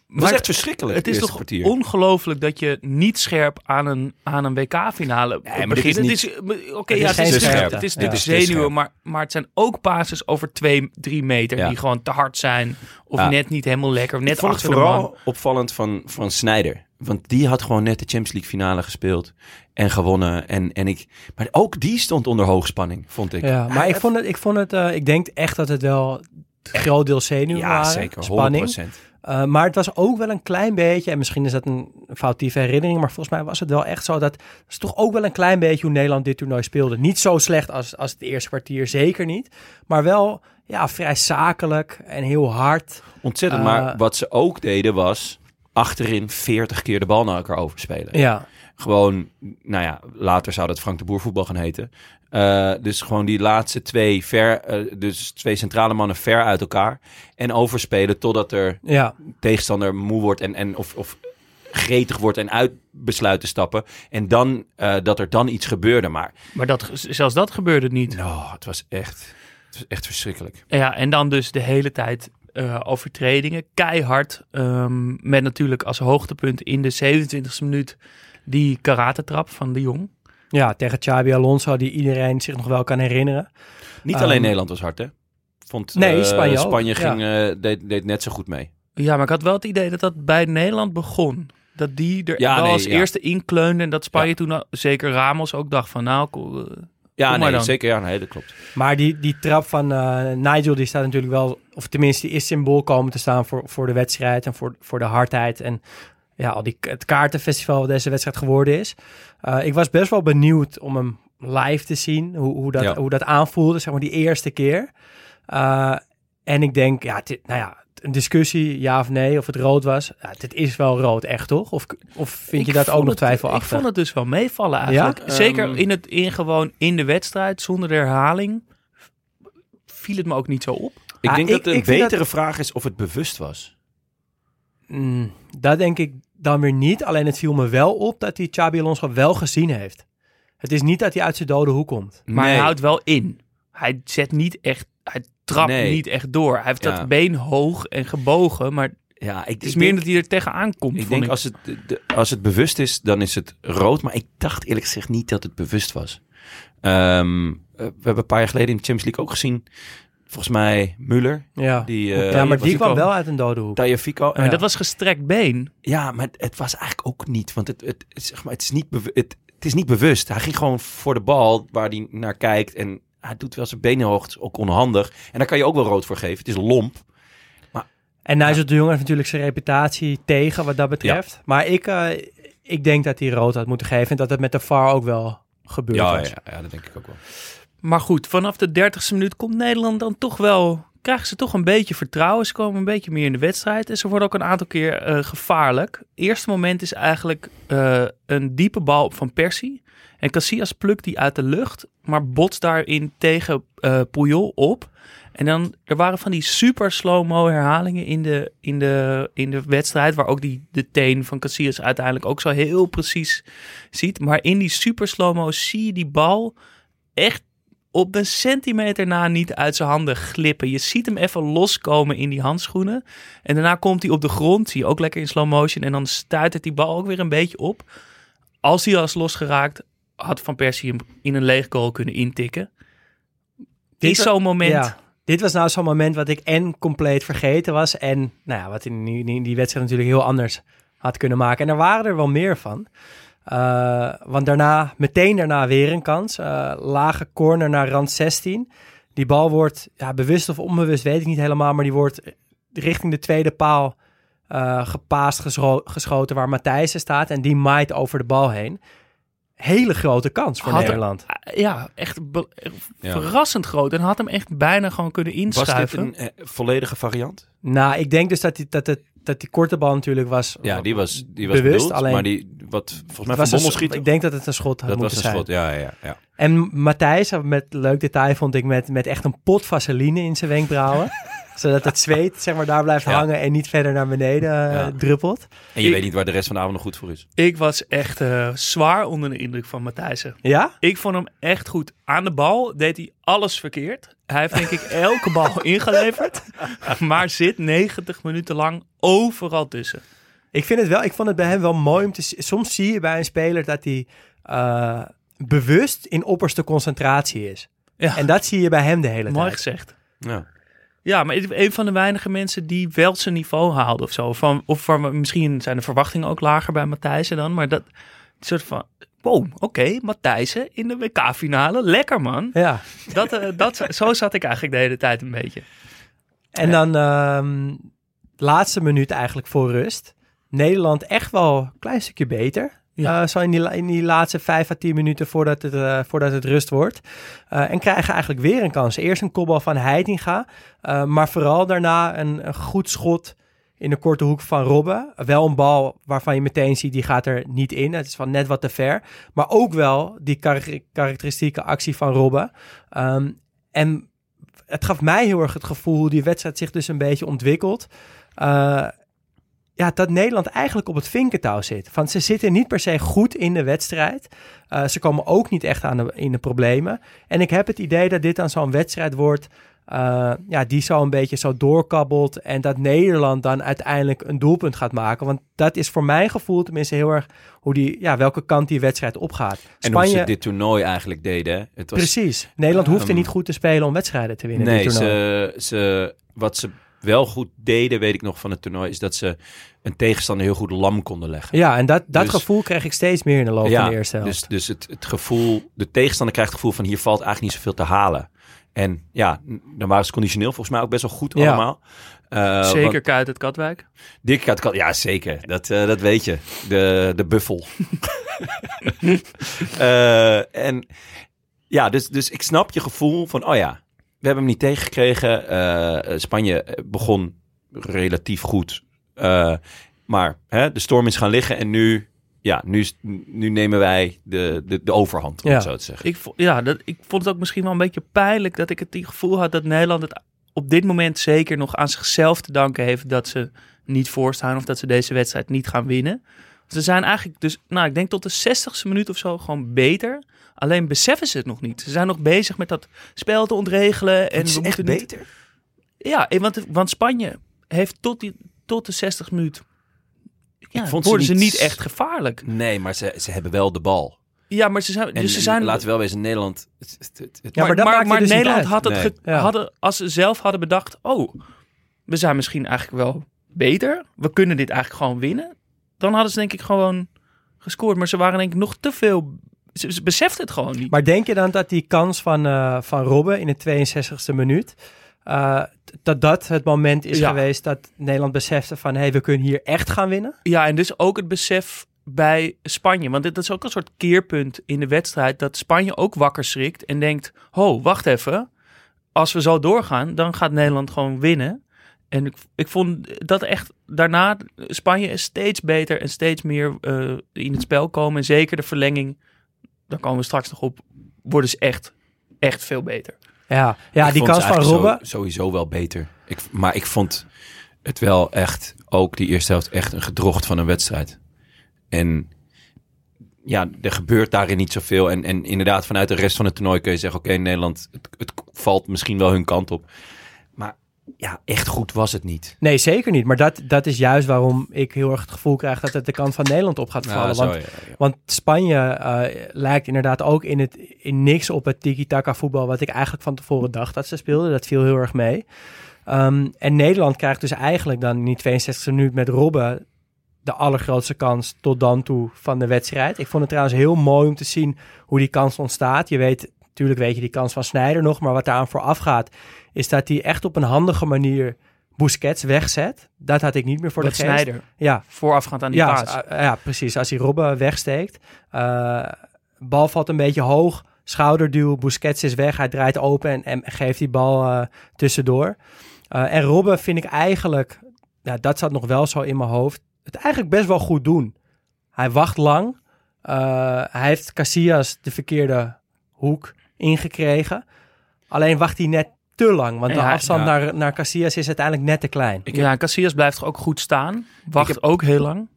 Het was Maar echt verschrikkelijk. Het is toch kwartier. ongelooflijk dat je niet scherp aan een, aan een WK-finale Nee, maar dit begint. is Het is, Oké, Het ja, is het is, scherpte. het is Ja. dit is zenuwen, scherp. maar, maar het zijn ook passes over twee, drie meter Ja. die gewoon te hard zijn. Of Ja. net niet helemaal lekker, of net ik vond het vooral opvallend van, van Snyder. Want die had gewoon net de Champions League finale gespeeld. En gewonnen. En, en ik, maar ook die stond onder hoogspanning, vond ik. Ja, maar ik vond het, ik vond het, eh, ik denk echt dat het wel een groot deel zenuwen Ja, waren. zeker. 100%. Spanning. Eh, maar het was ook wel een klein beetje, en misschien is dat een foutieve herinnering, maar volgens mij was het wel echt zo dat het is toch ook wel een klein beetje hoe Nederland dit toernooi speelde. Niet zo slecht als, als het eerste kwartier, zeker niet. Maar wel ja, vrij zakelijk en heel hard. Ontzettend. Eh, maar wat ze ook deden was achterin 40 keer de bal naar elkaar overspelen. Ja, Gewoon, nou ja, later zou dat Frank de Boer voetbal gaan heten. Eh, dus gewoon die laatste twee ver, eh, dus twee centrale mannen ver uit elkaar. En overspelen totdat er ja. tegenstander moe wordt en, en of, of gretig wordt en uit besluit te stappen. En dan eh, dat er dan iets gebeurde. Maar Maar dat, zelfs dat gebeurde niet. oh, het was echt, het was echt verschrikkelijk. Ja, en dan dus de hele tijd eh, overtredingen. Keihard. ehm, met natuurlijk als hoogtepunt in de 27e minuut die karate-trap van de Jong. ja, tegen Xabi Alonso, die iedereen zich nog wel kan herinneren. Niet Ehm, alleen Nederland was hard, hè? Vond, Nee, eh, Spanje ook, Spanje ja. ging, eh, deed, deed net zo goed mee. Ja, maar ik had wel het idee dat dat bij Nederland begon. Dat die er Ja, wel nee, als ja. eerste inkleunde. En dat Spanje Ja. toen, al- zeker Ramos, ook dacht van nou... eh, Ja, Kom maar nee, dan. zeker. Ja, nee, dat klopt. Maar die, die trap van eh, Nigel, die staat natuurlijk wel, of tenminste, die is symbool komen te staan voor, voor de wedstrijd en voor, voor de hardheid. En ja, al die, het kaartenfestival wat deze wedstrijd geworden is. Eh, ik was best wel benieuwd om hem live te zien, hoe, hoe, dat, Ja. hoe dat aanvoelde, zeg maar, die eerste keer. Eh, en ik denk, ja, dit, nou ja, een discussie, ja of nee, of het rood was. Ja, dit is wel rood, echt toch? Of, of vind je dat ook nog twijfelachtig? Ik vond het dus wel meevallen eigenlijk. Ja? Zeker Ehm. in, het, in gewoon in de wedstrijd, zonder de herhaling, viel het me ook niet zo op. Ik Ah, denk ik- dat de betere vraag is of het bewust was. Mm, dat denk ik dan weer niet. Alleen het viel me wel op dat hij Xabi Alonso wel gezien heeft. Het is niet dat hij uit zijn dode hoek komt. Maar hij houdt wel in. Hij zet niet echt, hij trapt Nee. niet echt door. Hij heeft Ja. dat been hoog en gebogen, maar Ja, ik, het is ik meer denk, dat hij er tegenaan komt. ik denk ik. als, het, de- als het bewust is, dan is het rood. Maar ik dacht eerlijk gezegd niet dat het bewust was. Ehm, eh, we hebben een paar jaar geleden in de Champions League ook gezien. Volgens mij Muller. Ja, Die, eh, ja maar was die kwam wel uit een dode hoek. Tagliafico. Maar dat was gestrekt been. Ja, maar het was eigenlijk ook niet. Want het, het, het- zeg maar, het, is niet het, het is niet bewust. Hij ging gewoon voor de bal waar hij naar kijkt. En hij doet wel zijn benen hoog. Het is ook onhandig. En daar kan je ook wel rood voor geven. Het is lomp. En Nigel de Jong heeft natuurlijk zijn reputatie tegen wat dat betreft. Maar ik, eh, ik denk dat hij rood had moeten geven. En dat het met de VAR ook wel gebeurd Ja, was. ja, ja, dat denk ik ook wel. Maar goed, vanaf de 30ste minuut komt Nederland dan toch wel. Krijgen ze toch een beetje vertrouwen. Ze komen een beetje meer in de wedstrijd. En ze worden ook een aantal keer eh, gevaarlijk. Eerste moment is eigenlijk eh, een diepe bal van Persie. En Casillas plukt die uit de lucht. Maar botst daarin tegen eh Puyol op. En dan, er waren van die super slow-mo herhalingen in de, in, de, in de wedstrijd. Waar ook die, de teen van Casillas uiteindelijk ook zo heel precies ziet. Maar in die super slow-mo zie je die bal echt op een centimeter na niet uit zijn handen glippen. Je ziet hem even loskomen in die handschoenen. En daarna komt hij op de grond. Zie je ook lekker in slow motion. En dan stuit het die bal ook weer een beetje op. Als hij was losgeraakt, had Van Persie hem in een leeg goal kunnen intikken. Dit- Is zo'n moment. Ja. dit was nou zo'n moment wat ik en compleet vergeten was. En nou ja, wat in die, in die wedstrijd natuurlijk heel anders had kunnen maken. En er waren er wel meer van. Uh, want daarna, meteen daarna weer een kans. Uh, lage corner naar rand 16. Die bal wordt, ja, bewust of onbewust, weet ik niet helemaal. Maar die wordt richting de tweede paal uh, gepaast gescho geschoten waar Matthijssen staat. En die maait over de bal heen. Hele grote kans voor Had Nederland. er- ja, echt Ja. verrassend groot. En had hem echt bijna gewoon kunnen Was dit inschuiven. een eh, volledige variant? Nou, ik denk dus dat die, dat, het, dat die korte bal natuurlijk was. Ja, die was, die was Bewust, bedoeld, alleen- maar die, wat volgens mij was van Bommel schiet. Ik denk dat het een schot had dat was een zijn. schot, ja, ja, ja. En Matthijs, met leuk detail vond ik, met, met echt een pot vaseline in zijn wenkbrauwen. zodat het zweet zeg maar, daar blijft Ja. hangen en niet verder naar beneden eh, Ja. druppelt. En je Ik- weet niet waar de rest van de avond nog goed voor is. Ik was echt eh, zwaar onder de indruk van Matthijssen. Ja? Ik vond hem echt goed. Aan de bal deed hij alles verkeerd. Hij heeft denk ik elke bal ingeleverd. Maar zit 90 minuten lang overal tussen. Ik vind het wel, ik vond het bij hem wel mooi om te zien. Soms zie je bij een speler dat hij eh, bewust in opperste concentratie is. Ja, En dat zie je bij hem de hele mooi tijd. gezegd. Ja. Ja, maar een van de weinige mensen die wel zijn niveau haalde of zo. Van, of van, misschien zijn de verwachtingen ook lager bij Matthijssen dan. Maar dat soort van, wow, oké, Matthijssen in de WK-finale. Lekker man. Ja. Dat, eh, dat, zo zat ik eigenlijk de hele tijd een beetje. En dan ehm laatste minuut eigenlijk voor rust. Nederland echt wel een klein stukje beter. Ja. Eh, zo in die, in die laatste vijf à tien minuten voordat het, eh, voordat het rust wordt. Eh, en krijgen eigenlijk weer een kans. Eerst een kopbal van Heitinga. maar vooral daarna een, een goed schot in de korte hoek van Robben. Wel een bal waarvan je meteen ziet, die gaat er niet in. Het is van net wat te ver. Maar ook wel die kar- karakteristieke actie van Robben. Ehm, en het gaf mij heel erg het gevoel hoe die wedstrijd zich dus een beetje ontwikkelt. Eh, ja, dat Nederland eigenlijk op het vinkentouw zit. Van ze zitten niet per se goed in de wedstrijd. Eh, ze komen ook niet echt aan de, in de problemen. En ik heb het idee dat dit dan zo'n wedstrijd wordt. Eh, ja, die zo een beetje zo doorkabbelt. En dat Nederland dan uiteindelijk een doelpunt gaat maken. Want dat is voor mijn gevoel tenminste heel erg hoe die, ja, welke kant die wedstrijd opgaat. En hoe ze dit toernooi eigenlijk deden. Het was, Precies. Nederland hoefde Ehm, niet goed te spelen om wedstrijden te winnen. Nee, dit toernooi. ze, ze, wat ze wel goed deden, weet ik nog van het toernooi, is dat ze een tegenstander heel goed lam konden leggen. Ja, en dat, dat Dus- gevoel kreeg ik steeds meer in de loop van de eerste helft. dus, dus het, het gevoel, de tegenstander krijgt het gevoel van hier valt eigenlijk niet zoveel te halen. En ja, dan waren ze conditioneel volgens mij ook best wel goed Ja. allemaal. Eh, Zeker want Kuit het Katwijk. Dick uit Kat- ja zeker. Dat, eh, dat weet je. De, de buffel. Eh, en ja, dus, dus ik snap je gevoel van, oh ja, we hebben hem niet tegengekregen. Eh, Spanje begon relatief goed. Eh, maar hè, de storm is gaan liggen en nu, ja, nu, is- nu nemen wij de, de, de overhand, om Ja. het zo te zeggen. Ik, vo- ja, dat, ik vond het ook misschien wel een beetje pijnlijk dat ik het die gevoel had dat Nederland het op dit moment zeker nog aan zichzelf te danken heeft dat ze niet voorstaan of dat ze deze wedstrijd niet gaan winnen. Ze zijn eigenlijk dus, nou ik denk tot de 60ste minuut of zo gewoon beter. Alleen beseffen ze het nog niet. Ze zijn nog bezig met dat spel te ontregelen. En Het is we echt moeten niet- beter. Ja, want, want Spanje heeft tot, die, tot de 60 minuut. Ja, vond ze worden ze niet- niet echt gevaarlijk. Nee, maar ze, ze hebben wel de bal. Ja, maar ze zijn. En, dus ze en zijn laten we wel wezen, Nederland... Het, het, het- het- Ja, maar maar dat maar, dus niet Nederland uit. had het Nee. ge- Ja. hadden, als ze zelf hadden bedacht, oh, we zijn misschien eigenlijk wel beter. We kunnen dit eigenlijk gewoon winnen. Dan hadden ze denk ik gewoon gescoord. Maar ze waren denk ik nog te veel. Ze, ze beseften het gewoon niet. Maar denk je dan dat die kans van, eh van Robben in de 62e minuut... eh, dat dat het moment is Ja. geweest dat Nederland besefte van... hé, hey, we kunnen hier echt gaan winnen? Ja, en dus ook het besef bij Spanje. Want dit dat is ook een soort keerpunt in de wedstrijd. Dat Spanje ook wakker schrikt en denkt: Ho, wacht even. Als we zo doorgaan, dan gaat Nederland gewoon winnen. En ik, ik vond dat echt daarna Spanje is steeds beter en steeds meer eh, in het spel komen. En zeker de verlenging, daar komen we straks nog op, worden ze echt, echt veel beter. Ja, ja Ik die kans van Robben... sowieso wel beter. Ik, maar ik vond het wel echt, ook die eerste helft, echt een gedrocht van een wedstrijd. En ja, er gebeurt daarin niet zoveel. En, en inderdaad, vanuit de rest van het toernooi kun je zeggen... oké, Nederland, het, het valt misschien wel hun kant op. Ja, echt goed was het niet. Nee, zeker niet. Maar dat, dat is juist waarom ik heel erg het gevoel krijg dat het de kant van Nederland op gaat vallen. zo, want, ja, ja. want Spanje eh, lijkt inderdaad ook in, het, in niks op het tiki-taka voetbal wat ik eigenlijk van tevoren dacht dat ze speelden. Dat viel heel erg mee. Ehm, en Nederland krijgt dus eigenlijk dan in die 62e minuut met Robben de allergrootste kans tot dan toe van de wedstrijd. Ik vond het trouwens heel mooi om te zien hoe die kans ontstaat. Je weet, natuurlijk weet je die kans van Snijder nog, maar wat daaraan vooraf gaat, is dat hij echt op een handige manier Busquets wegzet. Dat had ik niet meer voor de geest. Snijder, Ja, voorafgaand aan die ja, paas. uh, ja, precies. Als hij Robben wegsteekt. eh, bal valt een beetje hoog. Schouderduw. Busquets is weg. Hij draait open en, en geeft die bal eh, tussendoor. Eh, en Robben vind ik eigenlijk... Ja, dat zat nog wel zo in mijn hoofd. Het eigenlijk best wel goed doen. Hij wacht lang. Eh, hij heeft Casillas de verkeerde hoek ingekregen. Alleen wacht hij net te lang. Want de Ja, afstand ja. naar, naar Casillas is uiteindelijk net te klein. ja, Casillas blijft ook goed staan. Wacht heb- ook heel lang.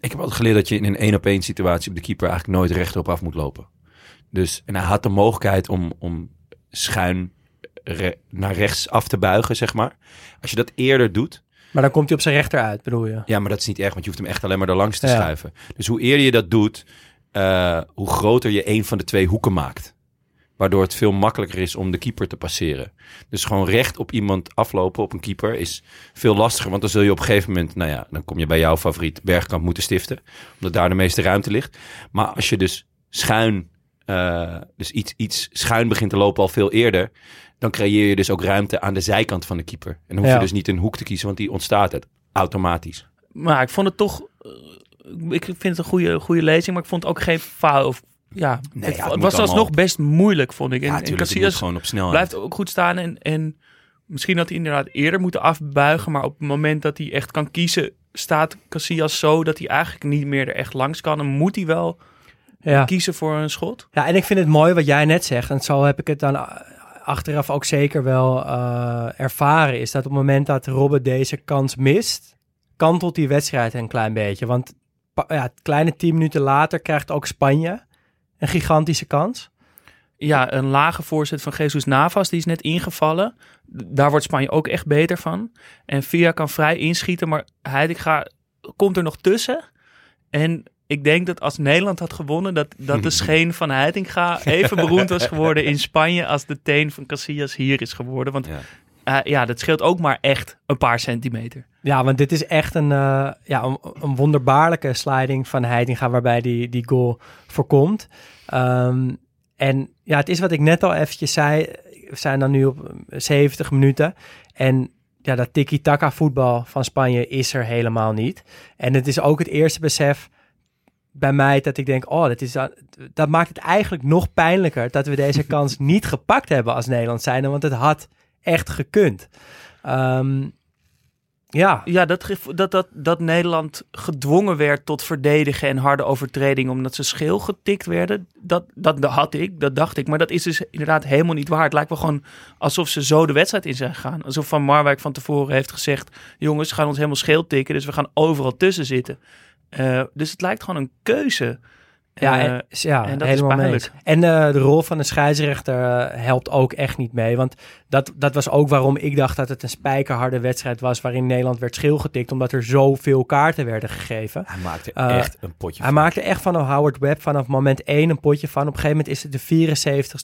Ik heb altijd geleerd dat je in een één op één situatie op de keeper eigenlijk nooit rechterop af moet lopen. Dus, en hij had de mogelijkheid om, om schuin re- naar rechts af te buigen, zeg maar. Als je dat eerder doet, Maar dan komt hij op zijn rechter uit, bedoel je? ja, maar dat is niet erg, want je hoeft hem echt alleen maar erlangs te Ja. schuiven. Dus hoe eerder je dat doet, eh, hoe groter je een van de twee hoeken maakt. Waardoor het veel makkelijker is om de keeper te passeren. Dus gewoon recht op iemand aflopen, op een keeper, is veel lastiger. Want dan zul je op een gegeven moment, nou ja, dan kom je bij jouw favoriet Bergkamp moeten stiften. Omdat daar de meeste ruimte ligt. Maar als je dus schuin, eh, dus iets, iets schuin begint te lopen al veel eerder. Dan creëer je dus ook ruimte aan de zijkant van de keeper. En dan hoef Ja. je dus niet een hoek te kiezen, want die ontstaat het automatisch. Maar ik vond het toch... eh, ik vind het een goede, goede lezing, maar ik vond het ook geen fout. Ja, Nee, het, ja, het het moet was alsnog op. best moeilijk, vond ik. En, Ja, Casillas moet gewoon op snelheid. blijft ook goed staan. En, en misschien had hij inderdaad eerder moeten afbuigen. Maar op het moment dat hij echt kan kiezen, staat Casillas zo dat hij eigenlijk niet meer er echt langs kan. En moet hij wel Ja. kiezen voor een schot. Ja, en ik vind het mooi wat jij net zegt. En zo heb ik het dan achteraf ook zeker wel eh, ervaren. Is dat op het moment dat Robben deze kans mist, kantelt die wedstrijd een klein beetje. Want ja, kleine tien minuten later krijgt ook Spanje een gigantische kans. Ja, een lage voorzet van Jesus Navas, die is net ingevallen. Daar wordt Spanje ook echt beter van. En Via kan vrij inschieten, maar Heitinga komt er nog tussen. En ik denk dat als Nederland had gewonnen, dat, dat de scheen van Heitinga even beroemd was geworden in Spanje als de teen van Casillas hier is geworden. Want Ja. Eh, ja, dat scheelt ook maar echt een paar centimeter. Ja, want dit is echt een, eh, ja, een, een wonderbaarlijke sliding van Heitinga waarbij die, die goal voorkomt. Ehm, en ja, het is wat ik net al eventjes zei. We zijn dan nu op eh, 70 minuten. En ja, dat tiki-taka voetbal van Spanje is er helemaal niet. En het is ook het eerste besef bij mij dat ik denk, oh, dat, is, dat maakt het eigenlijk nog pijnlijker dat we deze kans niet gepakt hebben als Nederland zijnde, want het had echt gekund. Ehm, ja, Ja, dat, dat, dat, dat Nederland gedwongen werd tot verdedigen en harde overtredingen omdat ze scheel getikt werden, dat, dat had ik, dat dacht ik. Maar dat is dus inderdaad helemaal niet waar. Het lijkt wel gewoon alsof ze zo de wedstrijd in zijn gegaan. Alsof Van Marwijk van tevoren heeft gezegd, jongens, gaan ons helemaal scheel tikken, dus we gaan overal tussen zitten. Eh, dus het lijkt gewoon een keuze. Ja, Eh, en, ja en dat is helemaal eens. En eh, de rol van de scheidsrechter eh, helpt ook echt niet mee. Want dat, dat was ook waarom ik dacht dat het een spijkerharde wedstrijd was... waarin Nederland werd schilgetikt... omdat er zoveel kaarten werden gegeven. Hij maakte echt een potje Hij van. maakte echt van Howard Webb vanaf moment 1 een potje van. Op een gegeven moment is het de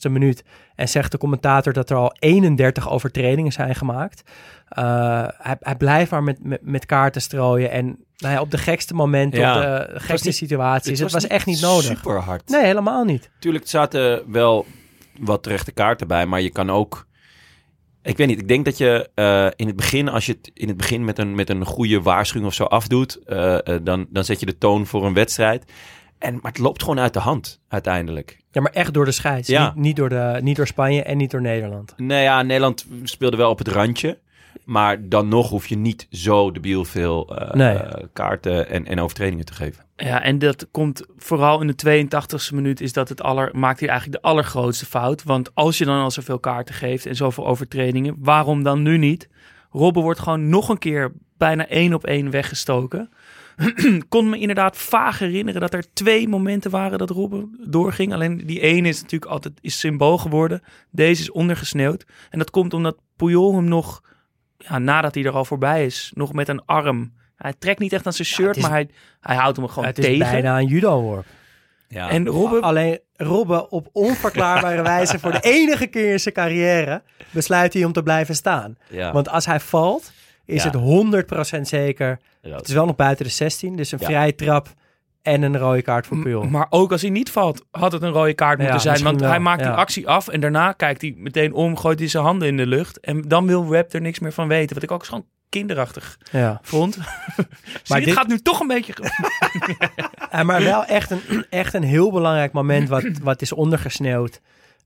74ste minuut. En zegt de commentator dat er al 31 overtredingen zijn gemaakt. Eh, hij, hij blijft maar met, met, met kaarten strooien. En nou ja, op de gekste momenten, Ja. op de gekste niet- situaties. Het was, echt niet nodig. Super hard. Nee, helemaal niet. Tuurlijk er zaten wel wat terechte kaarten bij, maar je kan ook. Ik weet niet, ik denk dat je eh, in het begin, als je het in het begin met een, met een goede waarschuwing of zo afdoet, eh, dan, dan zet je de toon voor een wedstrijd. En, maar het loopt gewoon uit de hand uiteindelijk. Ja, maar echt door de scheids. Ja. Niet, niet, door de, niet door Spanje en niet door Nederland. Nou ja, Nederland speelde wel op het randje. Maar dan nog hoef je niet zo debiel veel eh, Nee. eh, kaarten en, en overtredingen te geven. Ja, en dat komt vooral in de 82e minuut is dat het aller, maakt hij eigenlijk de allergrootste fout. Want als je dan al zoveel kaarten geeft en zoveel overtredingen, waarom dan nu niet? Robben wordt gewoon nog een keer bijna één op één weggestoken. Kon me inderdaad vaag herinneren dat er twee momenten waren dat Robben doorging. Alleen die ene is natuurlijk altijd is symbool geworden. Deze is ondergesneeuwd. En dat komt omdat Puyol hem nog ja, nadat hij er al voorbij is, nog met een arm. Hij trekt niet echt aan zijn shirt, het is- maar hij, hij houdt hem gewoon het is tegen. bijna een judo-worp. Ja. En Robben, Alleen Robben op onverklaarbare wijze voor de enige keer in zijn carrière besluit hij om te blijven staan. ja. Want als hij valt, is Ja. het 100% zeker. Rood. Het is wel nog buiten de 16, dus een Ja. vrije trap en een rode kaart voor Puyol. Maar ook als hij niet valt, had het een rode kaart Ja, moeten zijn. Want wel, hij maakt ja. die actie af en daarna kijkt hij meteen om, gooit hij zijn handen in de lucht. En dan wil Webb er niks meer van weten. Wat ik ook gewoon kinderachtig Ja. vond. Maar dit- gaat nu toch een beetje... Ja, maar wel echt een, echt een heel belangrijk moment wat, wat is ondergesneeuwd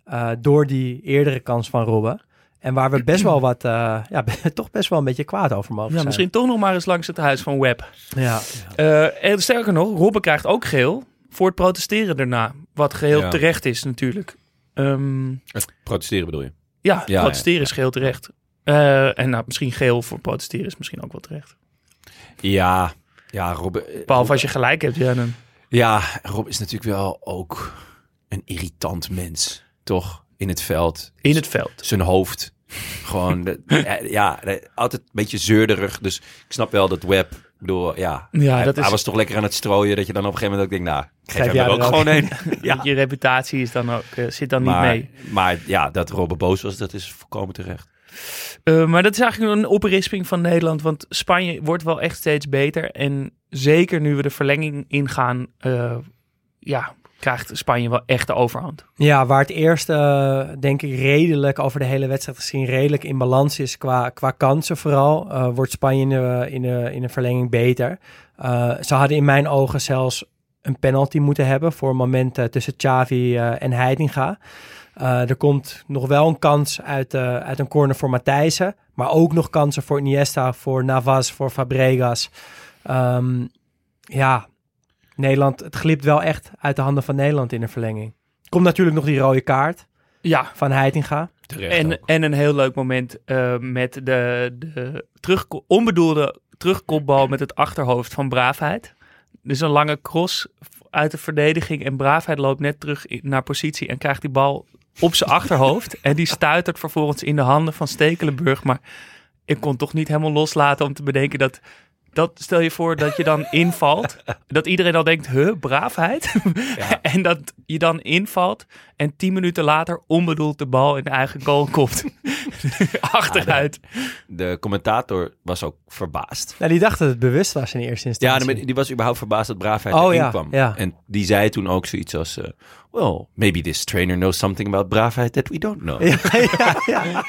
eh, door die eerdere kans van Robben. En waar we best wel wat, eh, ja, toch best wel een beetje kwaad over mogen Ja, zijn. misschien toch nog maar eens langs het huis van Webb. Ja. Eh, en sterker nog, Robben krijgt ook geel voor het protesteren daarna. Wat geheel Ja. terecht is natuurlijk. Ehm, Het protesteren bedoel je? ja, Ja, protesteren ja. is geheel terecht. Eh, en nou, misschien geel voor protesteren is misschien ook wel terecht. Ja. Ja, Rob, Behalve als je gelijk hebt, ja, dan... Ja, Rob is natuurlijk wel ook een irritant mens, toch? In het veld. In het veld. Zijn hoofd. Gewoon, de- ja, de- altijd een beetje zeurderig. Dus ik snap wel dat Web, ik bedoel, ja. Ja, hij, dat is- was toch lekker aan het strooien, dat je dan op een gegeven moment ook denkt, nou, ik geef, Geef hem er ook ook. gewoon een. ja. Je reputatie is dan ook, eh, zit dan maar, niet mee. Maar ja, dat Robbe boos was, dat is volkomen terecht. Eh, maar dat is eigenlijk een oprisping van Nederland. Want Spanje wordt wel echt steeds beter. En zeker nu we de verlenging ingaan, eh, ja, krijgt Spanje wel echt de overhand. Ja, waar het eerst eh, denk ik redelijk over de hele wedstrijd gezien redelijk in balans is qua, qua kansen vooral, eh, wordt Spanje in de, in, de, in de verlenging beter. Eh, ze hadden in mijn ogen zelfs een penalty moeten hebben voor momenten tussen Xavi en Heitinga. Eh, er komt nog wel een kans uit, uit een corner voor Matthijssen, maar ook nog kansen voor Iniesta, voor Navas, voor Fabregas. Ehm, ja, Nederland, het glipt wel echt uit de handen van Nederland in de verlenging. Komt natuurlijk nog die rode kaart Ja, van Heitinga. Terecht en, ook. en een heel leuk moment eh, met de, de terug, onbedoelde terugkopbal met het achterhoofd van Braafheid. Dus een lange cross uit de verdediging en Braafheid loopt net terug in- naar positie en krijgt die bal op zijn achterhoofd. En die stuitert vervolgens in de handen van Stekelenburg. Maar ik kon toch niet helemaal loslaten om te bedenken dat... Dat stel je voor dat je dan invalt. Dat iedereen al denkt, huh, braafheid? Ja. en dat je dan invalt en tien minuten later onbedoeld de bal in de eigen goal komt. Achteruit. De commentator was ook verbaasd. Nou, die dacht dat het bewust was in eerste Ja, instantie. die die was überhaupt verbaasd dat Braafheid Oh, erin ja, kwam. ja. En die zei toen ook zoiets als... eh, well, maybe this trainer knows something about Braafheid that we don't know. Ja, ja, ja.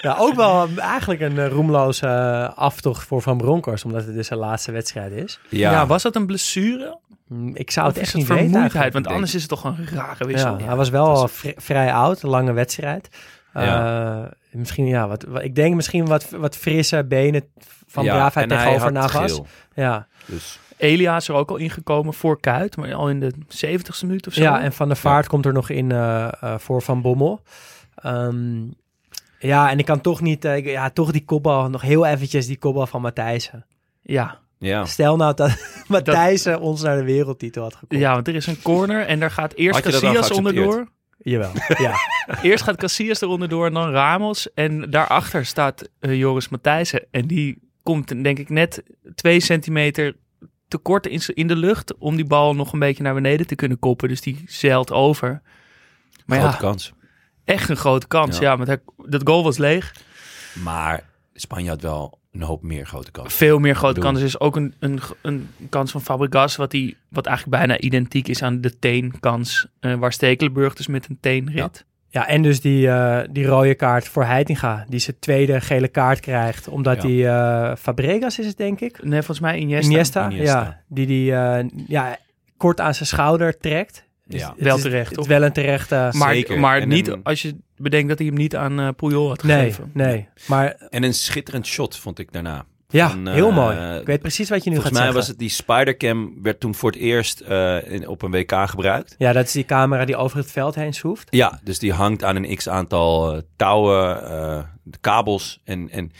Ja, ook wel eigenlijk een eh, roemloze eh, aftocht voor Van Bronckhorst, omdat het dus zijn laatste wedstrijd is. Ja. was dat een blessure? Mm, Ik zou Of het is echt het niet weten vermoeidheid? Want anders is het toch een rare wissel. Ja, hij was wel vri- vrij oud, een lange wedstrijd. Ja. Eh, misschien, ja, wat, wat- ik denk misschien wat, wat frisse benen van Ja, Braafheid tegenover Navas. Ja. Dus Elia is er ook al ingekomen voor Kuit, maar al in de 70ste minuut of zo. ja, en Van der Vaart komt er nog in voor Van Bommel. Ehm, ja, en ik kan toch niet, eh, ik- ja, toch die kopbal, nog heel eventjes die kopbal van Matthijssen. ja. ja. Stel nou dat Matthijssen ons naar de wereldtitel had gekomen. ja, want er is een corner en daar gaat eerst Casillas onderdoor. Jawel, ja. Eerst gaat Casillas er onderdoor en dan Ramos. En daarachter staat eh, Joris Matthijssen. En die komt denk ik net twee centimeter te kort in de lucht om die bal nog een beetje naar beneden te kunnen koppen. Dus die zeilt over. Maar Grote ja, kans. Echt een grote kans. Ja. Ja, want hij- dat goal was leeg. Maar Spanje had wel een hoop meer grote kans. Veel meer grote kansen. Er is ook een, een, een kans van Fabregas, wat, die, wat eigenlijk bijna identiek is aan de teenkans. eh waar Stekelenburg dus met een teen rit. Ja, en dus die, eh, die rode kaart voor Heitinga, die zijn tweede gele kaart krijgt, omdat Ja. die eh, Fabregas is het denk ik, Nee, volgens mij Iniesta. Iniesta, Iniesta. ja, die die eh, ja, kort aan zijn schouder trekt. Dus Ja. het Wel is- terecht, toch? wel een terechte... Maar, Zeker. maar En niet een- als je bedenkt dat hij hem niet aan eh Puyol had nee, gegeven. nee. Maar En een schitterend shot vond ik daarna. ja, Van, eh, heel mooi. Ik weet precies wat je nu gaat Volgens mij zeggen. was het die Spidercam werd toen voor het eerst eh, in, op een WK gebruikt. Ja, dat is die camera die over het veld heen soeft. Ja, dus die hangt aan een x aantal eh, touwen, eh, de kabels. En, en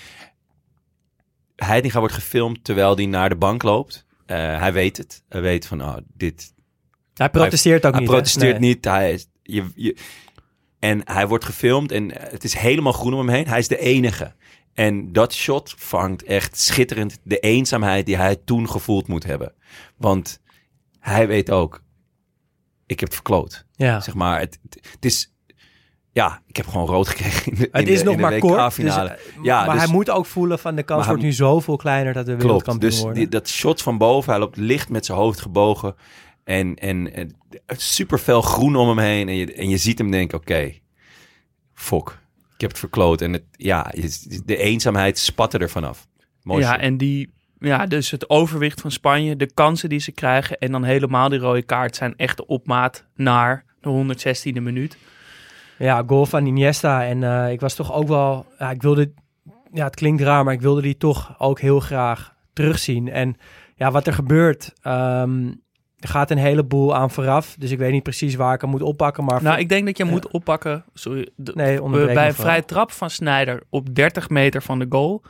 Heitinga wordt gefilmd terwijl hij naar de bank loopt. Eh, hij weet het. Hij weet van, oh, dit... Hij protesteert ook hij niet. hè? protesteert Nee. niet. Hij, is- je, je, en hij wordt gefilmd en het is helemaal groen om hem heen. Hij is de enige. En dat shot vangt echt schitterend de eenzaamheid die hij toen gevoeld moet hebben. Want hij weet ook, ik heb het verkloot. Ja. Zeg maar, het, het, is... Ja, ik heb gewoon rood gekregen in de, Het in is de, nog in de maar kort. Dus, eh, ja, maar dus- hij moet ook voelen van de kans Maar wordt hij- nu zoveel kleiner dat Klopt, wereldkampioen dus worden. die, dat shot van boven, hij loopt licht met zijn hoofd gebogen. En, en, en super fel groen om hem heen. En je, en je ziet hem denken, oké, fok, ik heb het verkloot. En het, ja, de eenzaamheid spatte er vanaf. Mooi ja, en die, ja, dus het overwicht van Spanje, de kansen die ze krijgen en dan helemaal die rode kaart zijn echt de opmaat naar de 116e minuut. Ja, goal van Iniesta. En eh, ik was toch ook wel... Ja, ik wilde... Ja, het klinkt raar, maar ik wilde die toch ook heel graag terugzien. En ja, wat er gebeurt... ehm, er gaat een heleboel aan vooraf. Dus ik weet niet precies waar ik hem moet oppakken. Maar Nou, ik denk dat je moet oppakken, sorry, de- Nee, onderbreek bij een vooral. vrije trap van Snyder op 30 meter van de goal.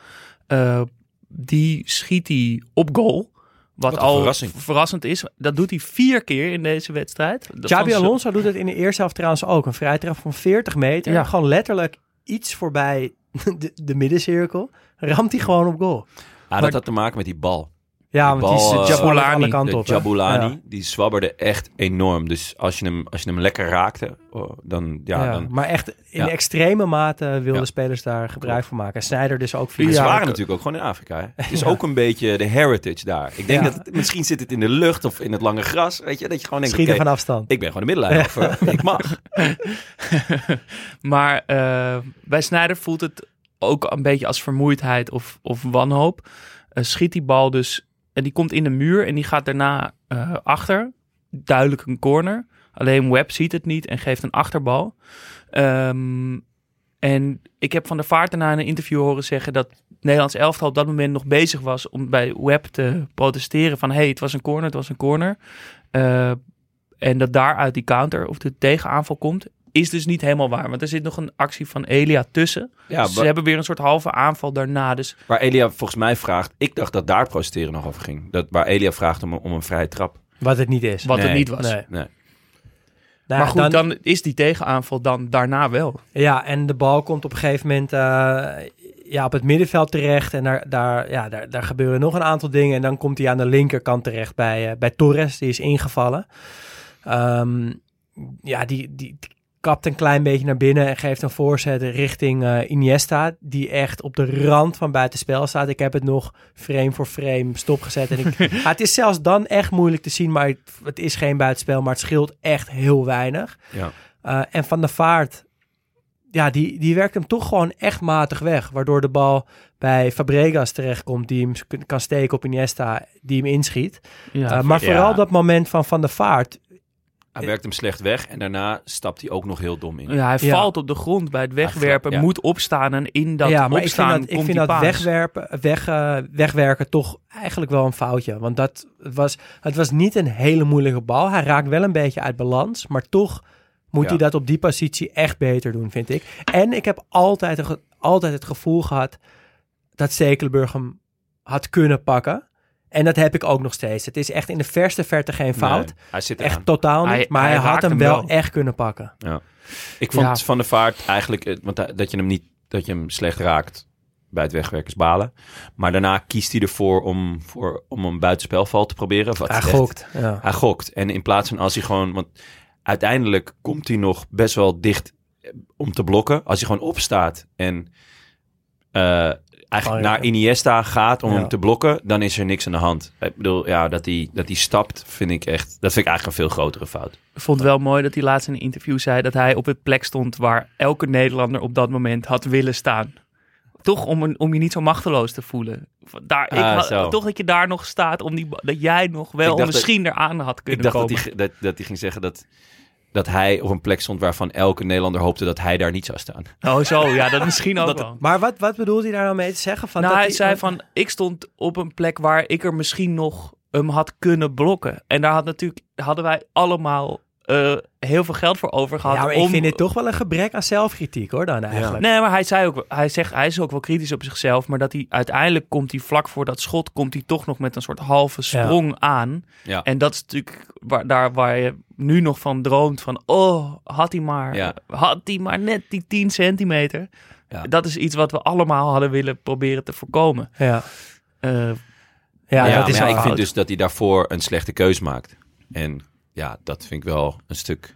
eh, die schiet hij op goal. Wat, al verrassing. verrassend is. Dat doet hij vier keer in deze wedstrijd. Xabi Alonso doet het in de eerste helft trouwens ook. Een vrije trap van 40 meter. Ja. Gewoon letterlijk iets voorbij de, de middencirkel. Ramt hij gewoon op goal. Ah, dat had te maken met die bal. Ja, Die want die is eh, uh, Jabulani, De op. Jabulani, Ja. die zwabberde echt enorm. Dus als je hem, als je hem lekker raakte, oh, dan... Ja, Ja, dan maar echt in Ja. extreme mate wilden Ja. spelers daar gebruik van maken. En Snyder dus ook En via. ze waren natuurlijk ook gewoon in Afrika. Hè? Het is Ja. ook een beetje de heritage daar. Ik denk Ja. dat het, misschien zit het in de lucht of in het lange gras. Weet je, dat je gewoon denkt, Schieten van afstand. ik ben gewoon de. Of, eh, ik mag. maar eh, bij Snyder voelt het ook een beetje als vermoeidheid of, of wanhoop. Eh, schiet die bal dus en die komt in de muur en die gaat daarna eh, achter. Duidelijk een corner. Alleen Webb ziet het niet en geeft een achterbal. Ehm, en ik heb van de Vaart daarna in een interview horen zeggen dat Nederlands elftal op dat moment nog bezig was om bij Webb te protesteren van hey, het was een corner, het was een corner. Eh, en dat daaruit die counter of de tegenaanval komt, is dus niet helemaal waar. Want er zit nog een actie van Elia tussen. Ja, Dus ze hebben weer een soort halve aanval daarna. Dus waar Elia volgens mij vraagt... Ik dacht dat daar protesteren nog over ging. Dat, waar Elia vraagt om, om een vrije trap. Wat het niet is. wat het niet was. Nee. Nee. Nou, maar goed, dan, is die tegenaanval dan daarna wel. Ja, en de bal komt op een gegeven moment eh, ja, op het middenveld terecht. En daar, daar, ja, daar, daar gebeuren nog een aantal dingen. En dan komt hij aan de linkerkant terecht bij, eh, bij Torres. Die is ingevallen. Ehm, ja, die, die, die kapt een klein beetje naar binnen en geeft een voorzet richting eh, Iniesta. Die echt op de rand van buitenspel staat. Ik heb het nog frame voor frame stopgezet. En ik, Ja, het is zelfs dan echt moeilijk te zien, maar het, het is geen buitenspel. Maar het scheelt echt heel weinig. Ja. Uh, en Van der Vaart, ja, die, die werkt hem toch gewoon echt matig weg. Waardoor de bal bij Fabregas terechtkomt, die hem kan steken op Iniesta, die hem inschiet. Ja, Uh, maar ja. vooral dat moment van Van der Vaart. Hij werkt hem slecht weg en daarna stapt hij ook nog heel dom in. ja, hij Ja. valt op de grond bij het wegwerpen, ja. moet opstaan en in dat ja, maar ik opstaan vind dat, ik vind dat wegwerpen, weg, eh, wegwerken toch eigenlijk wel een foutje. Want dat het was, het was niet een hele moeilijke bal. Hij raakt wel een beetje uit balans, maar toch moet Ja. hij dat op die positie echt beter doen, vind ik. En ik heb altijd, altijd het gevoel gehad dat Stekelenburg hem had kunnen pakken. En dat heb ik ook nog steeds. Het is echt in de verste verte geen fout. Nee, hij zit echt totaal niet. Hij- maar hij hij, had hem wel, wel. echt kunnen pakken. Ik vond Ja. Van de Vaart eigenlijk, eh, want hij- dat je hem niet, dat je hem slecht raakt bij het wegwerken is balen. Maar daarna kiest hij ervoor om, voor, om een buitenspelval te proberen. Wat Hij gokt. Ja. Hij gokt. En in plaats van als hij gewoon, want uiteindelijk komt hij nog best wel dicht eh, om te blokken. Als hij gewoon opstaat en eh, eigenlijk Oh, ja. naar Iniesta gaat om Ja. hem te blokken, dan is er niks aan de hand. Ik bedoel, ja, dat hij, dat hij stapt, vind ik echt, dat vind ik eigenlijk een veel grotere fout. Ik vond het wel mooi dat hij laatst in een interview zei dat hij op het plek stond waar elke Nederlander op dat moment had willen staan. Toch om, een, om je niet zo machteloos te voelen. Daar, ik Ah, had- toch dat je daar nog staat, om die, dat jij nog wel Ik misschien eraan had Ik kunnen dacht dat hij, dat, dat hij ging zeggen dat, dat hij op een plek stond waarvan elke Nederlander hoopte dat hij daar niet zou staan. Oh zo, ja, dat misschien ook Dat- wel. Maar wat, wat bedoelt hij daar nou mee te zeggen? Van nou, dat hij zei van, ik stond op een plek waar ik er misschien nog hem had kunnen blokken. En daar had natuurlijk, hadden wij allemaal eh, heel veel geld voor over gehad. Ja, maar ik vind dit toch wel een gebrek aan zelfkritiek hoor dan eigenlijk. Nee, maar hij zei ook, hij zegt, hij is ook wel kritisch op zichzelf, maar dat hij uiteindelijk komt hij vlak voor dat schot, komt hij toch nog met een soort halve sprong aan. Ja. En dat is natuurlijk waar, daar waar je nu nog van droomt van, oh, had hij maar, Ja. had hij maar net die 10 centimeter. Ja. Dat is iets wat we allemaal hadden willen proberen te voorkomen. Ja, Eh, ja, Ja, dat is ik vind dus dat hij daarvoor een slechte keus maakt. En ja, dat vind ik wel een stuk...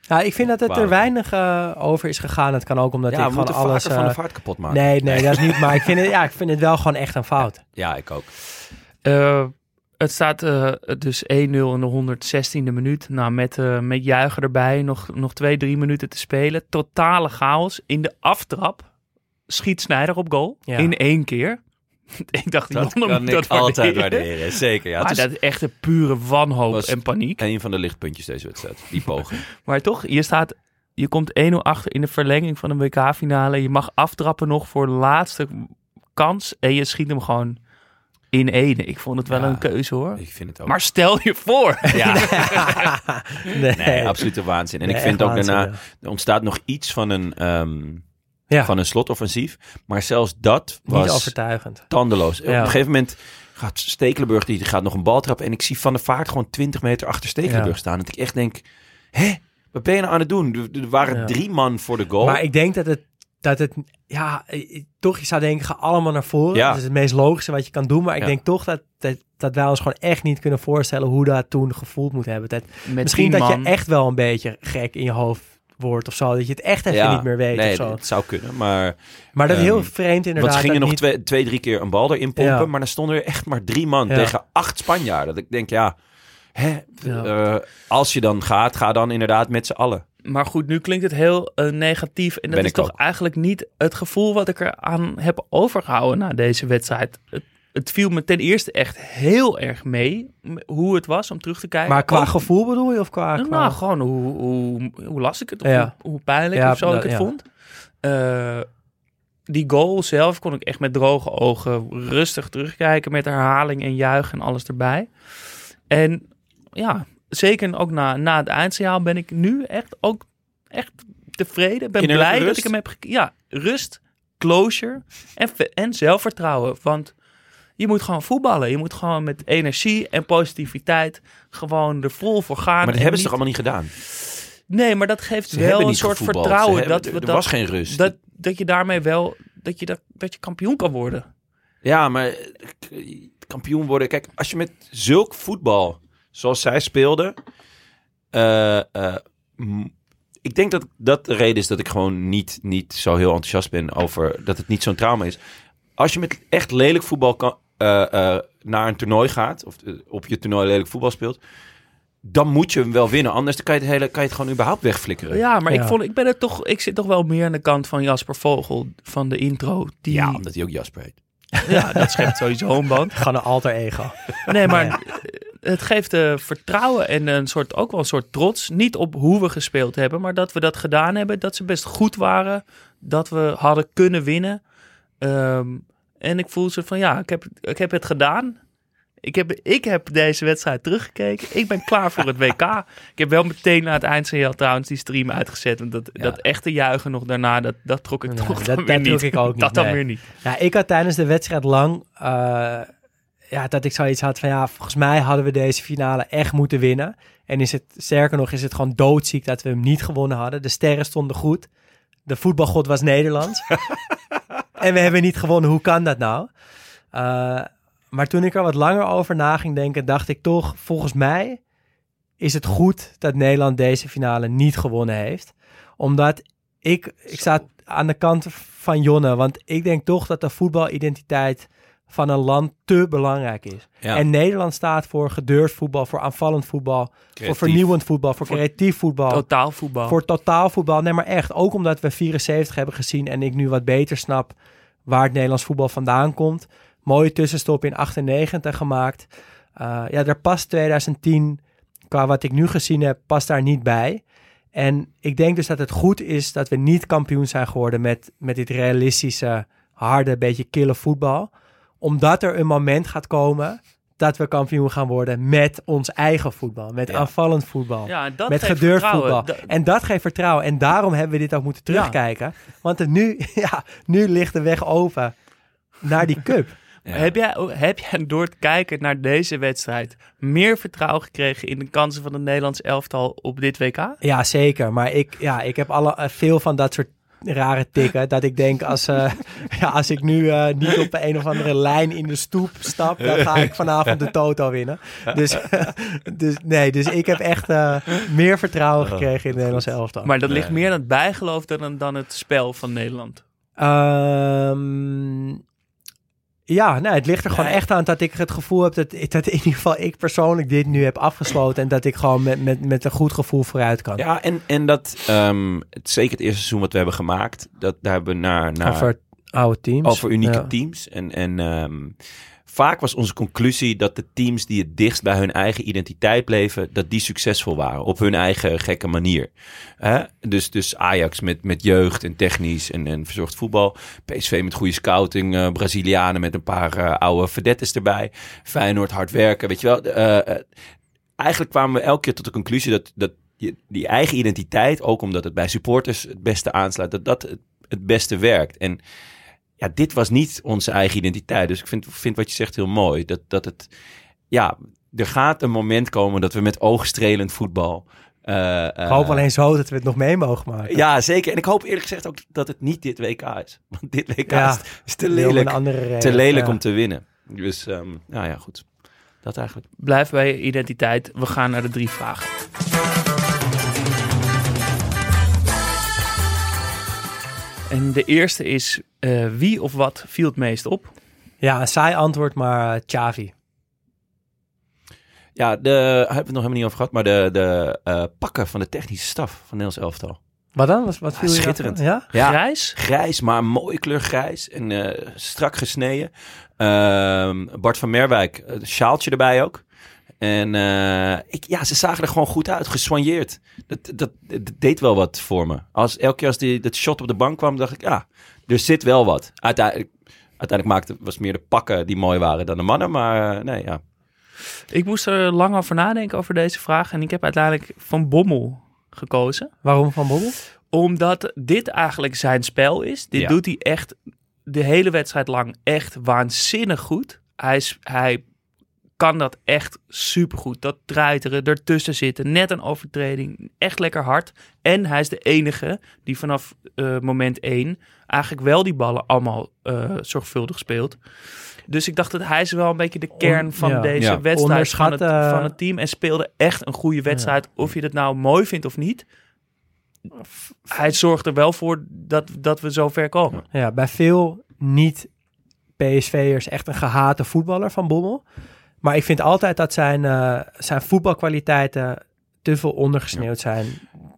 Ja, ik vind dat het er weinig eh, over is gegaan. Het kan ook omdat ja, ik we gewoon alles... vaker van de eh, vaart kapot maken. nee, nee, dat is niet. Maar ik vind, het, ja, ik vind het wel gewoon echt een fout. Ja, ik ook. Eh, het staat eh, dus 1-0 in de 116e minuut. Nou, met, eh, met juichen erbij. Nog, nog twee, drie minuten te spelen. Totale chaos. In de aftrap schiet Snijder op goal. Ja. In één keer. ik dacht, Dat Jonne kan moet ik dat altijd waarderen. waarderen. Zeker, ja. maar Het is dat is echt een pure wanhoop was- en paniek. een van de lichtpuntjes deze wedstrijd. Die poging. Maar toch, je staat... Je komt 1-0 achter in de verlenging van een WK-finale. Je mag aftrappen nog voor de laatste kans. En je schiet hem gewoon in ene. Ik vond het wel Ja. een keuze hoor. Ik vind het ook. Maar stel je voor. ja, nee, nee, absolute waanzin. En Nee, ik vind ook daarna, er ontstaat nog iets van een, ehm, Ja, van een slotoffensief. Maar zelfs dat niet was overtuigend. tandeloos. Op een gegeven moment gaat Stekelenburg, die gaat nog een bal trappen. En ik zie Van de Vaart gewoon 20 meter achter Stekelenburg Ja. staan. Dat ik echt denk, hè, wat ben je nou aan het doen? Er, er waren Ja. drie man voor de goal. Maar ik denk dat het, dat het ja, toch, je zou denken, ga allemaal naar voren. Ja. Dat is het meest logische wat je kan doen. Maar ik Ja. denk toch dat, dat, dat wij ons gewoon echt niet kunnen voorstellen hoe dat toen gevoeld moet hebben. Dat, Met misschien dat man. je echt wel een beetje gek in je hoofd wordt of zo. Dat je het echt even Ja, niet meer weet nee, of zo. het zou kunnen. Maar Maar dat is ehm, heel vreemd inderdaad. want ze gingen nog niet- twee, twee, drie keer een bal erin pompen. Ja. Maar dan stonden er echt maar drie man Ja. tegen acht Spanjaarden. Dat ik denk, ja, hè, Ja. eh, als je dan gaat, ga dan inderdaad met z'n allen. Maar goed, nu klinkt het heel eh, negatief. En dat Ben is ik toch ook. eigenlijk niet het gevoel wat ik eraan heb overgehouden na deze wedstrijd. Het, het viel me ten eerste echt heel erg mee hoe het was om terug te kijken. Maar qua Ook- gevoel bedoel je? Of qua, qua... Nou, gewoon hoe, hoe, hoe las ik het? Of Ja. hoe, hoe pijnlijk Ja, of zo dat- ik het ja. vond. Eh, die goal zelf kon ik echt met droge ogen rustig terugkijken. Met herhaling en juichen en alles erbij. En ja, zeker ook na, na het eindsignaal ben ik nu echt ook echt tevreden. Ben blij dat ik hem heb Ja, rust, closure en, en zelfvertrouwen. Want je moet gewoon voetballen. Je moet gewoon met energie en positiviteit gewoon er vol voor gaan. Maar dat En hebben ze toch allemaal niet gedaan? Nee, maar dat geeft Ze wel een soort gevoetbald. vertrouwen hebben- dat we er dat, was geen rust. dat, dat je daarmee wel dat je, dat, dat je kampioen kan worden. Ja, maar eh, kampioen worden. Kijk, als je met zulk voetbal zoals zij speelden. eh, eh, ik denk dat dat de reden is dat ik gewoon niet, niet zo heel enthousiast ben over dat het niet zo'n trauma is. Als je met echt lelijk voetbal kan, eh, eh, naar een toernooi gaat, of eh, op je toernooi lelijk voetbal speelt, dan moet je hem wel winnen. Anders dan kan je het, hele, kan je het gewoon überhaupt wegflikkeren. Ja, maar Ja. ik vond ik ben er toch ik zit toch wel meer aan de kant van Jasper Vogel van de intro. Die, Ja, omdat hij ook Jasper heet. ja, dat schept sowieso een band. Gewoon een alter ego. Nee, maar het geeft eh, vertrouwen en een soort, ook wel een soort trots. Niet op hoe we gespeeld hebben, maar dat we dat gedaan hebben. Dat ze best goed waren. Dat we hadden kunnen winnen. Ehm, en ik voel ze van ja, ik heb, ik heb het gedaan. Ik heb, ik heb deze wedstrijd teruggekeken. Ik ben klaar voor het WK. Ik heb wel meteen na het eindsignaal trouwens die stream uitgezet. Want dat, Ja. dat echte juichen nog daarna, dat, dat trok ik Nee, toch dat- dan weer niet. ik ook niet, Dat dan nee. weer niet. Ja, ik had tijdens de wedstrijd lang eh, ja, dat ik zoiets had van ja, volgens mij hadden we deze finale echt moeten winnen. En is het, sterker nog, is het gewoon doodziek dat we hem niet gewonnen hadden. De sterren stonden goed. De voetbalgod was Nederlands. en we hebben niet gewonnen. Hoe kan dat nou? Eh, maar toen ik er wat langer over na ging denken, dacht ik toch, volgens mij is het goed dat Nederland deze finale niet gewonnen heeft. Omdat ik, ik sta aan de kant van Jonne, want ik denk toch dat de voetbalidentiteit van een land te belangrijk is. Ja. En Nederland staat voor gedurfd voetbal, voor aanvallend voetbal, voor vernieuwend voetbal, voor, Voor creatief voetbal. Totaal voetbal. Voor totaal voetbal. Nee, maar echt. Ook omdat we 74 hebben gezien en ik nu wat beter snap waar het Nederlands voetbal vandaan komt. Mooie tussenstop in 98 gemaakt. Uh, ja, daar past 2010, qua wat ik nu gezien heb, past daar niet bij. En ik denk dus dat het goed is dat we niet kampioen zijn geworden met, met dit realistische, harde, beetje kille voetbal. Omdat er een moment gaat komen dat we kampioen gaan worden met ons eigen voetbal. Met Ja. aanvallend voetbal ja, en dat met gedurfd voetbal. Da- En dat geeft vertrouwen. En daarom hebben we dit ook moeten terugkijken. Want nu, ja, nu ligt de weg open naar die cup. Ja. Heb, jij, heb jij door het kijken naar deze wedstrijd meer vertrouwen gekregen in de kansen van het Nederlands elftal op dit WK? Ja, zeker. Maar ik, ja, ik heb alle, eh, veel van dat soort rare tikken. Dat ik denk, als, eh, ja, als ik nu eh, niet op een of andere lijn in de stoep stap, dan ga ik vanavond de Toto winnen. Dus, dus nee, dus ik heb echt eh, meer vertrouwen gekregen in het Nederlandse elftal. Maar dat ligt meer aan het bijgeloof dan, dan het spel van Nederland. Ehm, ja, nee, het ligt er gewoon Nee. echt aan dat ik het gevoel heb dat, dat in ieder geval ik persoonlijk dit nu heb afgesloten. En dat ik gewoon met, met, met een goed gevoel vooruit kan. Ja, en, en dat, ehm, het, zeker het eerste seizoen wat we hebben gemaakt, dat, daar hebben we naar, naar Over oude teams. over unieke Ja. teams. En, en ehm, vaak was onze conclusie dat de teams die het dichtst bij hun eigen identiteit bleven, dat die succesvol waren op hun eigen gekke manier. Hè? Dus, dus Ajax met, met jeugd en technisch en, en verzorgd voetbal. PSV met goede scouting. eh, Brazilianen met een paar eh, oude vedettes erbij. Feyenoord hard werken, weet je wel. Eh, eigenlijk kwamen we elke keer tot de conclusie dat, dat je, die eigen identiteit, ook omdat het bij supporters het beste aansluit, dat dat het, het beste werkt. En ja, dit was niet onze eigen identiteit. Dus ik vind, vind wat je zegt heel mooi. Dat, dat het, ja, er gaat een moment komen dat we met oogstrelend voetbal. eh, Ik hoop eh, alleen zo dat we het nog mee mogen maken. Ja, zeker. En ik hoop eerlijk gezegd ook dat het niet dit WK is. Want dit WK Ja, is, te Om een lelijk, andere reden. te lelijk Ja. om te winnen. Dus, ehm, nou ja, goed. Dat eigenlijk. Blijf bij je identiteit. We gaan naar de drie vragen. En de eerste is, eh, wie of wat viel het meest op? Ja, een saai antwoord, maar uh, Xavi. Ja, de, daar hebben we het nog helemaal niet over gehad. Maar de, de eh, pakken van de technische staf van Nederlands elftal. Wat dan? Wat, wat viel je schitterend. Ja? Ja, Grijs? Grijs, maar mooie kleur grijs. En eh, strak gesneden. Ehm, Bart van Merwijk, een sjaaltje erbij ook. En eh, ik, ja, ze zagen er gewoon goed uit, gesoigneerd. Dat, dat, dat deed wel wat voor me. Als, elke keer als die, dat shot op de bank kwam, dacht ik, ja, er zit wel wat. Uiteindelijk, uiteindelijk maakte, was het meer de pakken die mooi waren dan de mannen. Maar eh, nee, ja. Ik moest er lang over nadenken over deze vraag. En ik heb uiteindelijk Van Bommel gekozen. Waarom Van Bommel? Omdat dit eigenlijk zijn spel is. Dit Ja. doet hij echt de hele wedstrijd lang echt waanzinnig goed. Hij, is, hij kan dat echt supergoed. Dat draaiteren, ertussen zitten, net een overtreding, echt lekker hard. En hij is de enige die vanaf eh, moment 1 eigenlijk wel die ballen allemaal eh, zorgvuldig speelt. Dus ik dacht dat hij is wel een beetje de kern van ja. deze Ja. wedstrijd van het, van het team. En speelde echt een goede wedstrijd. Of je dat nou mooi vindt of niet. Hij zorgt er wel voor dat, dat we zo ver komen. Ja, bij veel niet-PSV'ers echt een gehate voetballer van Bommel. Maar ik vind altijd dat zijn, eh, zijn voetbalkwaliteiten te veel ondergesneeuwd zijn.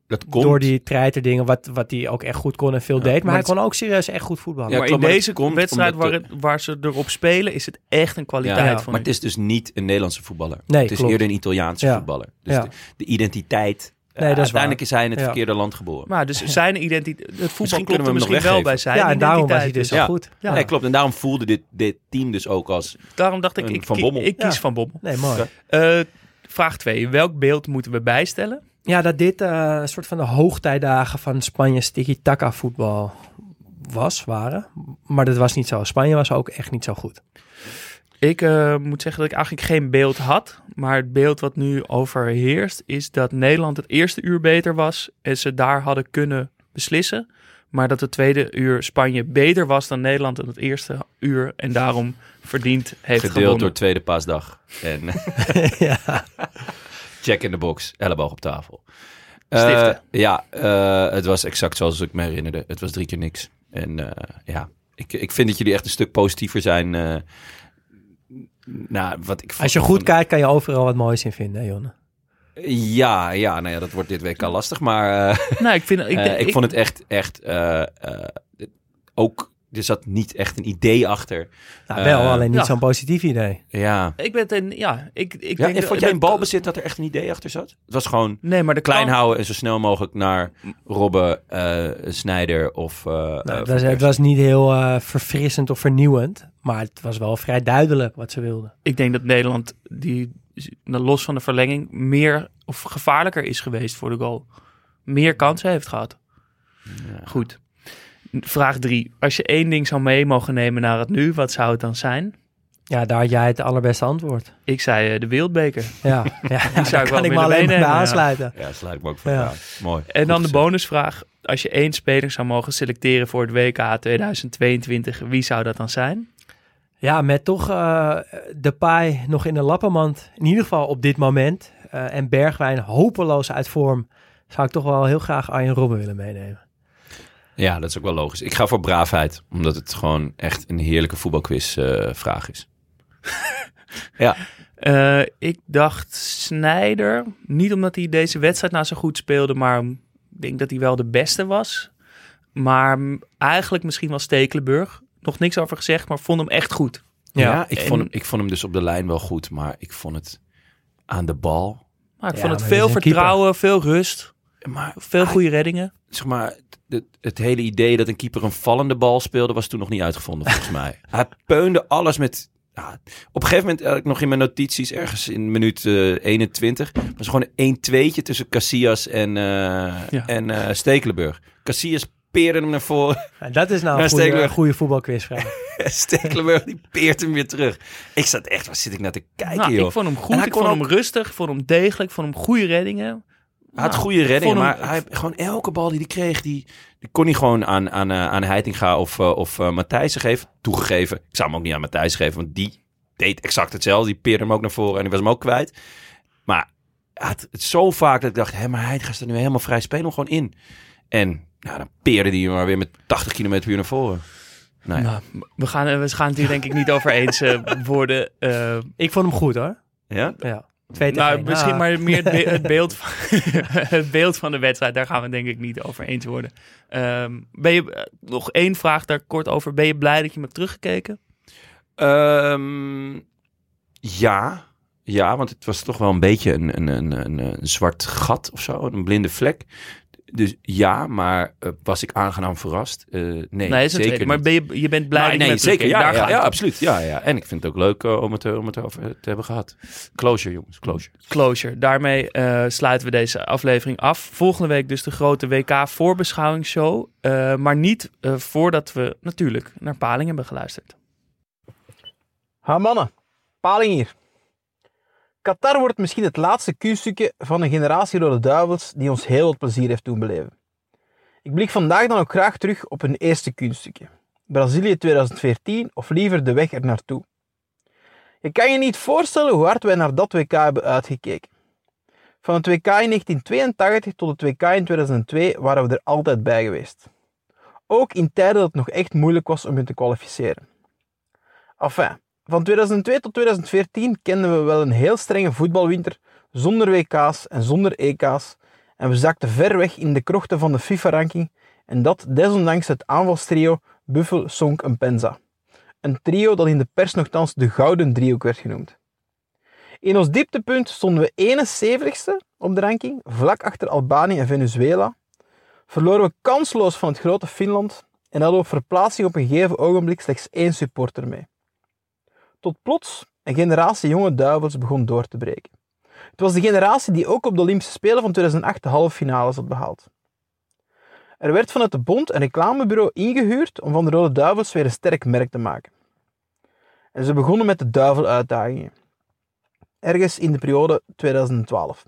Dat komt. Door die treiterdingen, wat, wat hij ook echt goed kon en veel deed. Maar, maar hij het- kon ook serieus echt goed voetballen. Ja, maar in deze komt wedstrijd waar, het- waar ze erop spelen, is het echt een kwaliteit Ja, van Maar het is dus niet een Nederlandse voetballer. Nee, het is klopt. eerder een Italiaanse Ja. voetballer. Dus Ja. de, de identiteit. Nee, dat is uiteindelijk is hij in het Ja. verkeerde land geboren. Maar dus zijn identiteit, het voetbal kunnen klopt we er hem nog misschien wel bij weggeven. zijn ja, en daarom was hij dus zo Ja. goed. Ja, nee, klopt. En daarom voelde dit, dit team dus ook als... Daarom dacht ik, Een ik, Van ik, Bommel. ik kies Ja. Van Bommel. Nee, mooi. Ja. Eh, vraag 2. Welk beeld moeten we bijstellen? Ja, dat dit eh, een soort van de hoogtijdagen van Spanje tiki-taka voetbal was, waren. Maar dat was niet zo. Spanje was ook echt niet zo goed. Ik eh, moet zeggen dat ik eigenlijk geen beeld had. Maar het beeld wat nu overheerst is dat Nederland het eerste uur beter was. En ze daar hadden kunnen beslissen. Maar dat het tweede uur Spanje beter was dan Nederland in het eerste uur. En daarom verdiend heeft Gedeeld gewonnen. door tweede paasdag. En ja. check in de box, elleboog op tafel. Eh, ja, eh, het was exact zoals ik me herinnerde. Het was drie keer niks. En eh, ja, ik, ik vind dat jullie echt een stuk positiever zijn. Eh nou, wat ik Als je goed kijkt, kan je overal wat moois in vinden, hè, Jonne. Ja, ja, nou ja, dat wordt dit week al lastig. Maar eh, Nou, ik, vind, ik, ik, denk- ik vond het echt, echt eh, eh, ook... Er zat niet echt een idee achter. Nou, wel, Eh, alleen niet ja. zo'n positief idee. Ja. ik ben een, ja, ik, ik ja denk en vond jij in balbezit dat er echt een idee achter zat? Het was gewoon Nee, maar de klein kan- houden en zo snel mogelijk naar Robben, eh Snijder of... eh, Nou, het, was, het Persie. was niet heel eh, verfrissend of vernieuwend. Maar het was wel vrij duidelijk wat ze wilden. Ik denk dat Nederland, die los van de verlenging, meer of gevaarlijker is geweest voor de goal. Meer kansen heeft gehad. Goed. Vraag drie. Als je één ding zou mee mogen nemen naar het nu, wat zou het dan zijn? Ja, daar had jij het allerbeste antwoord. Ik zei eh, de Wereldbeker. Ja, ja zou daar ik wel kan ik me alleen maar bij meenemen, ja. aansluiten. Ja, sluit ik me ook voor Ja. aan. Mooi. En dan de bonusvraag. Als je één speler zou mogen selecteren voor het WK 2022, wie zou dat dan zijn? Ja, met toch eh, de paai nog in de lappenmand. In ieder geval op dit moment. eh, en Bergwijn hopeloos uit vorm. Zou ik toch wel heel graag Arjen Robben willen meenemen. Ja, dat is ook wel logisch. Ik ga voor braafheid, omdat het gewoon echt een heerlijke voetbalquiz eh, vraag is. ja, Eh, ik dacht Snijder. Niet omdat hij deze wedstrijd nou zo goed speelde, maar ik denk dat hij wel de beste was. Maar eigenlijk misschien wel Stekelenburg. Nog niks over gezegd, maar vond hem echt goed. ja, ik, en- vond hem, ik vond hem dus op de lijn wel goed, maar ik vond het aan de bal. Maar ik Ja, vond het veel vertrouwen, veel rust, Maar veel goede reddingen. zeg maar, het, het hele idee dat een keeper een vallende bal speelde, was toen nog niet uitgevonden, volgens mij. Hij peunde alles met. Ja, op een gegeven moment, had ik nog in mijn notities, ergens in minuut eh 21, was gewoon een 1-2'tje tussen Casillas en, eh Ja. en eh, Stekelenburg. Casillas peerde hem naar voren. En dat is nou een goede, voetbalquizvraag. Stekelenburg die peert hem weer terug. Ik zat echt, waar zit ik naar te kijken, Nou, joh? ik vond hem goed, ik vond hem rustig, ik vond hem degelijk, ik vond hem goede reddingen. Hij had Nou, goede reddingen, hem- maar hij, gewoon elke bal die hij kreeg, die, die kon hij gewoon aan, aan, eh, aan Heitinga of, eh, of Matthijssen geven. Toegegeven, ik zou hem ook niet aan Matthijs geven, want die deed exact hetzelfde. Die peerde hem ook naar voren en die was hem ook kwijt. Maar hij had het zo vaak dat ik dacht, hé, maar Heitinga staat nu helemaal vrij spelen gewoon in. En nou, dan peerde hij hem maar weer met 80 km per uur naar voren. Nou ja. Nou, we, gaan, we gaan het hier denk ik niet over eens eh, worden. Eh, Ik vond hem goed hoor. ja? Ja. Twee nou, één. misschien Ah. maar meer het, be- het beeld van, het beeld van de wedstrijd. Daar gaan we het denk ik niet over eens worden. Ehm, ben je, eh, nog één vraag daar kort over. Ben je blij dat je hem hebt teruggekeken? Ehm, ja. ja, want het was toch wel een beetje een, een, een, een, een zwart gat of zo, een blinde vlek. Dus ja, maar eh, was ik aangenaam verrast? Eh, nee, Nee, zeker. Maar ben je, je bent blij nee, hebt zeker. Ja, ja, absoluut. Ja, ja. En ik vind het ook leuk eh, om, het, om het over te hebben gehad. Closure, jongens. Closure. Closure. Daarmee eh, sluiten we deze aflevering af. Volgende week dus de grote WK-voorbeschouwingsshow. Eh, maar niet eh, voordat we natuurlijk naar Paling hebben geluisterd. Ha mannen, paling hier. Qatar wordt misschien het laatste kunststukje van een generatie rode duivels die ons heel wat plezier heeft doen beleven. Ik blik vandaag dan ook graag terug op hun eerste kunststukje. Brazilië 2014 of liever de weg er naartoe. Je kan je niet voorstellen hoe hard wij naar dat WK hebben uitgekeken. Van het WK in 1982 tot het WK in 2002 waren we er altijd bij geweest. Ook in tijden dat het nog echt moeilijk was om je te kwalificeren. Enfin, van 2002 tot 2014 kenden we wel een heel strenge voetbalwinter zonder WK's en zonder EK's en we zakten ver weg in de krochten van de FIFA-ranking en dat desondanks het aanvalstrio Buffel, Sonk en Penza. Een trio dat in de pers nogthans de Gouden Driehoek werd genoemd. In ons dieptepunt stonden we 71ste op de ranking, vlak achter Albanië en Venezuela. Verloren we kansloos van het grote Finland en hadden we op verplaatsing op een gegeven ogenblik slechts één supporter mee. Tot plots een generatie jonge duivels begon door te breken. Het was de generatie die ook op de Olympische Spelen van 2008 de halve finales had behaald. Er werd vanuit de bond een reclamebureau ingehuurd om van de Rode Duivels weer een sterk merk te maken. En ze begonnen met de duiveluitdagingen. Ergens in de periode 2012.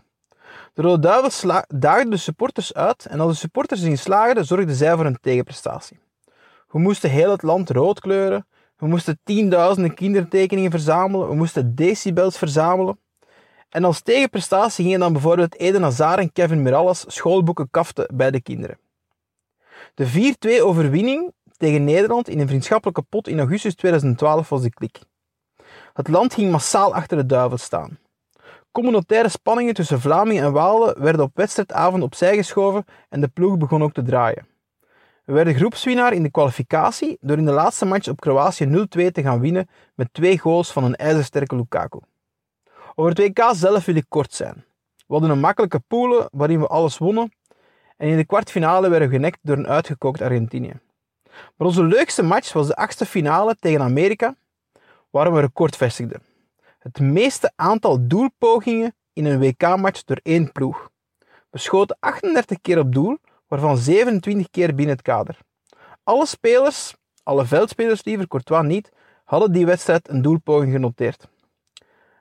De Rode Duivels daagden de supporters uit en als de supporters erin slaagden, zorgden zij voor een tegenprestatie. We moesten heel het land rood kleuren, we moesten tienduizenden kindertekeningen verzamelen, we moesten decibels verzamelen. En als tegenprestatie gingen dan bijvoorbeeld Eden Hazard en Kevin Mirallas schoolboeken kaften bij de kinderen. De 4-2 overwinning tegen Nederland in een vriendschappelijke pot in augustus 2012 was de klik. Het land ging massaal achter de duivel staan. Communautaire spanningen tussen Vlamingen en Walen werden op wedstrijdavond opzij geschoven en de ploeg begon ook te draaien. We werden groepswinnaar in de kwalificatie door in de laatste match op Kroatië 0-2 te gaan winnen met twee goals van een ijzersterke Lukaku. Over het WK zelf wil ik kort zijn. We hadden een makkelijke poelen waarin we alles wonnen en in de kwartfinale werden we genekt door een uitgekookt Argentinië. Maar onze leukste match was de achtste finale tegen Amerika, waar we een record vestigden. Het meeste aantal doelpogingen in een WK-match door één ploeg. We schoten 38 keer op doel, waarvan 27 keer binnen het kader. Alle spelers, alle veldspelers liever, Courtois niet, hadden die wedstrijd een doelpoging genoteerd.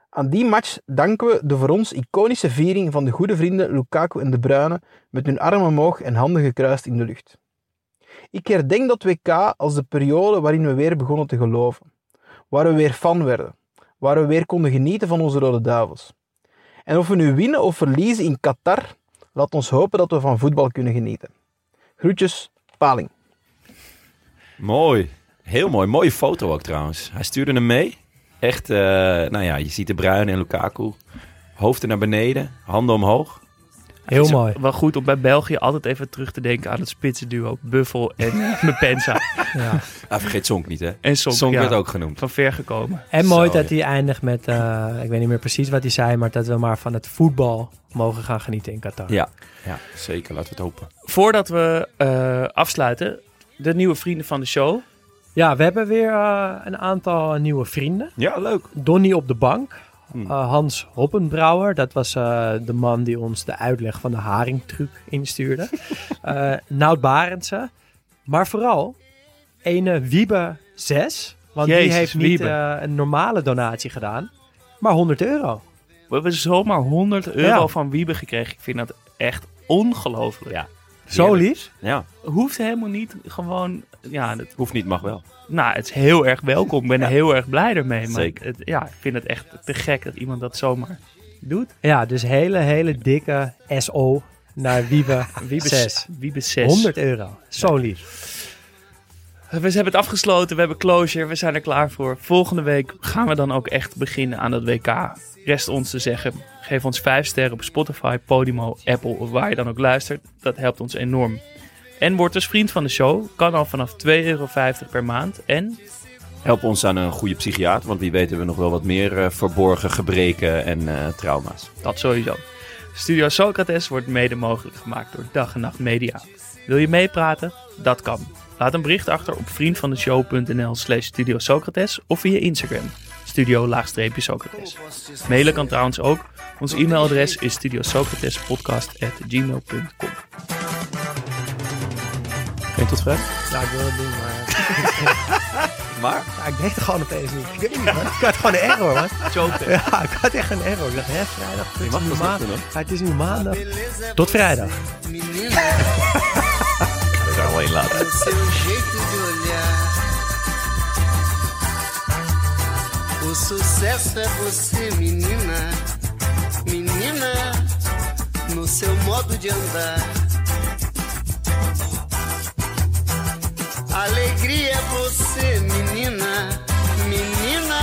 Aan die match danken we de voor ons iconische viering van de goede vrienden Lukaku en De Bruyne met hun armen omhoog en handen gekruist in de lucht. Ik herdenk dat WK als de periode waarin we weer begonnen te geloven, waar we weer fan werden, waar we weer konden genieten van onze Rode Duivels. En of we nu winnen of verliezen in Qatar, laat ons hopen dat we van voetbal kunnen genieten. Groetjes, Paling. Mooi. Heel mooi. Mooie foto ook trouwens. Hij stuurde hem mee. Echt, eh, nou ja, je ziet de Bruin en Lukaku. Hoofden naar beneden, handen omhoog. Heel is mooi. Wel goed om bij België altijd even terug te denken aan het spitsenduo Buffel en Mepensa. Ja. Ah, vergeet Sonk niet, hè? En Sonk, Sonk ja, werd ook genoemd. van ver gekomen. En mooi Zo, dat hij eindigt met, eh, ik weet niet meer precies wat hij zei, maar dat we maar van het voetbal mogen gaan genieten in Qatar. Ja, ja, zeker. Laten we het hopen. Voordat we eh, afsluiten, de nieuwe vrienden van de show. Ja, we hebben weer eh, een aantal nieuwe vrienden. Ja, leuk. Donny op de bank. Hmm. Eh, Hans Hoppenbrouwer, dat was eh, de man die ons de uitleg van de haringtruc instuurde. Eh Nout Barendse. Maar vooral ene Wiebe 6. Want die heeft niet eh, een normale donatie gedaan, maar 100 euro. We hebben zomaar 100 euro Ja. van Wiebe gekregen. Ik vind dat echt ongelooflijk. Ja. Zo lief. Ja, Hoeft helemaal niet gewoon... Ja, dat, hoeft niet, mag wel. nou, het is heel erg welkom. Ik ben er heel erg blij ermee. Maar Zeker. Het, ja, ik vind het echt te gek dat iemand dat zomaar doet. Ja, dus hele, hele dikke SO naar Wiebe Wiebe 6. Wiebe 6. 100 euro. Zo lief. We hebben het afgesloten, we hebben closure, we zijn er klaar voor. Volgende week gaan we dan ook echt beginnen aan het WK. Rest ons te zeggen, geef ons 5 sterren op Spotify, Podimo, Apple of waar je dan ook luistert. Dat helpt ons enorm. En word dus vriend van de show, kan al vanaf 2,50 euro per maand. En Help ons aan een goede psychiater, want wie weet hebben we nog wel wat meer eh, verborgen gebreken en eh, trauma's. dat sowieso. Studio Socrates wordt mede mogelijk gemaakt door Dag en Nacht Media. Wil je meepraten? Dat kan. Laat een bericht achter op vriendvandeshow.nl slash Studio Socrates of via Instagram. Studio-Socrates. Mailen kan trouwens ook. Ons e-mailadres is studiosocratespodcast.gmail.com Geen tot vrijdag? Ja, ik wil het doen, maar... Maar? Ja, ik deed het gewoon opeens niet. Ik weet niet, man. Ik had gewoon een error, man. Ja, ik had echt een error. Ik dacht, hè, vrijdag. Het is mag nu dat maandag. niet doen, Ja, het is nu maandag. Tot vrijdag. Menina, Dat gaan we wel O sucesso é você, menina. Menina, no seu modo de andar. Alegria é você, menina. Menina,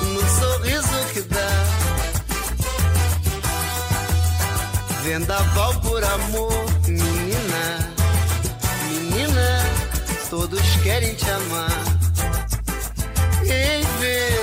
no sorriso que dá. Vendaval por amor, menina. Menina, todos querem te amar. Ei, me.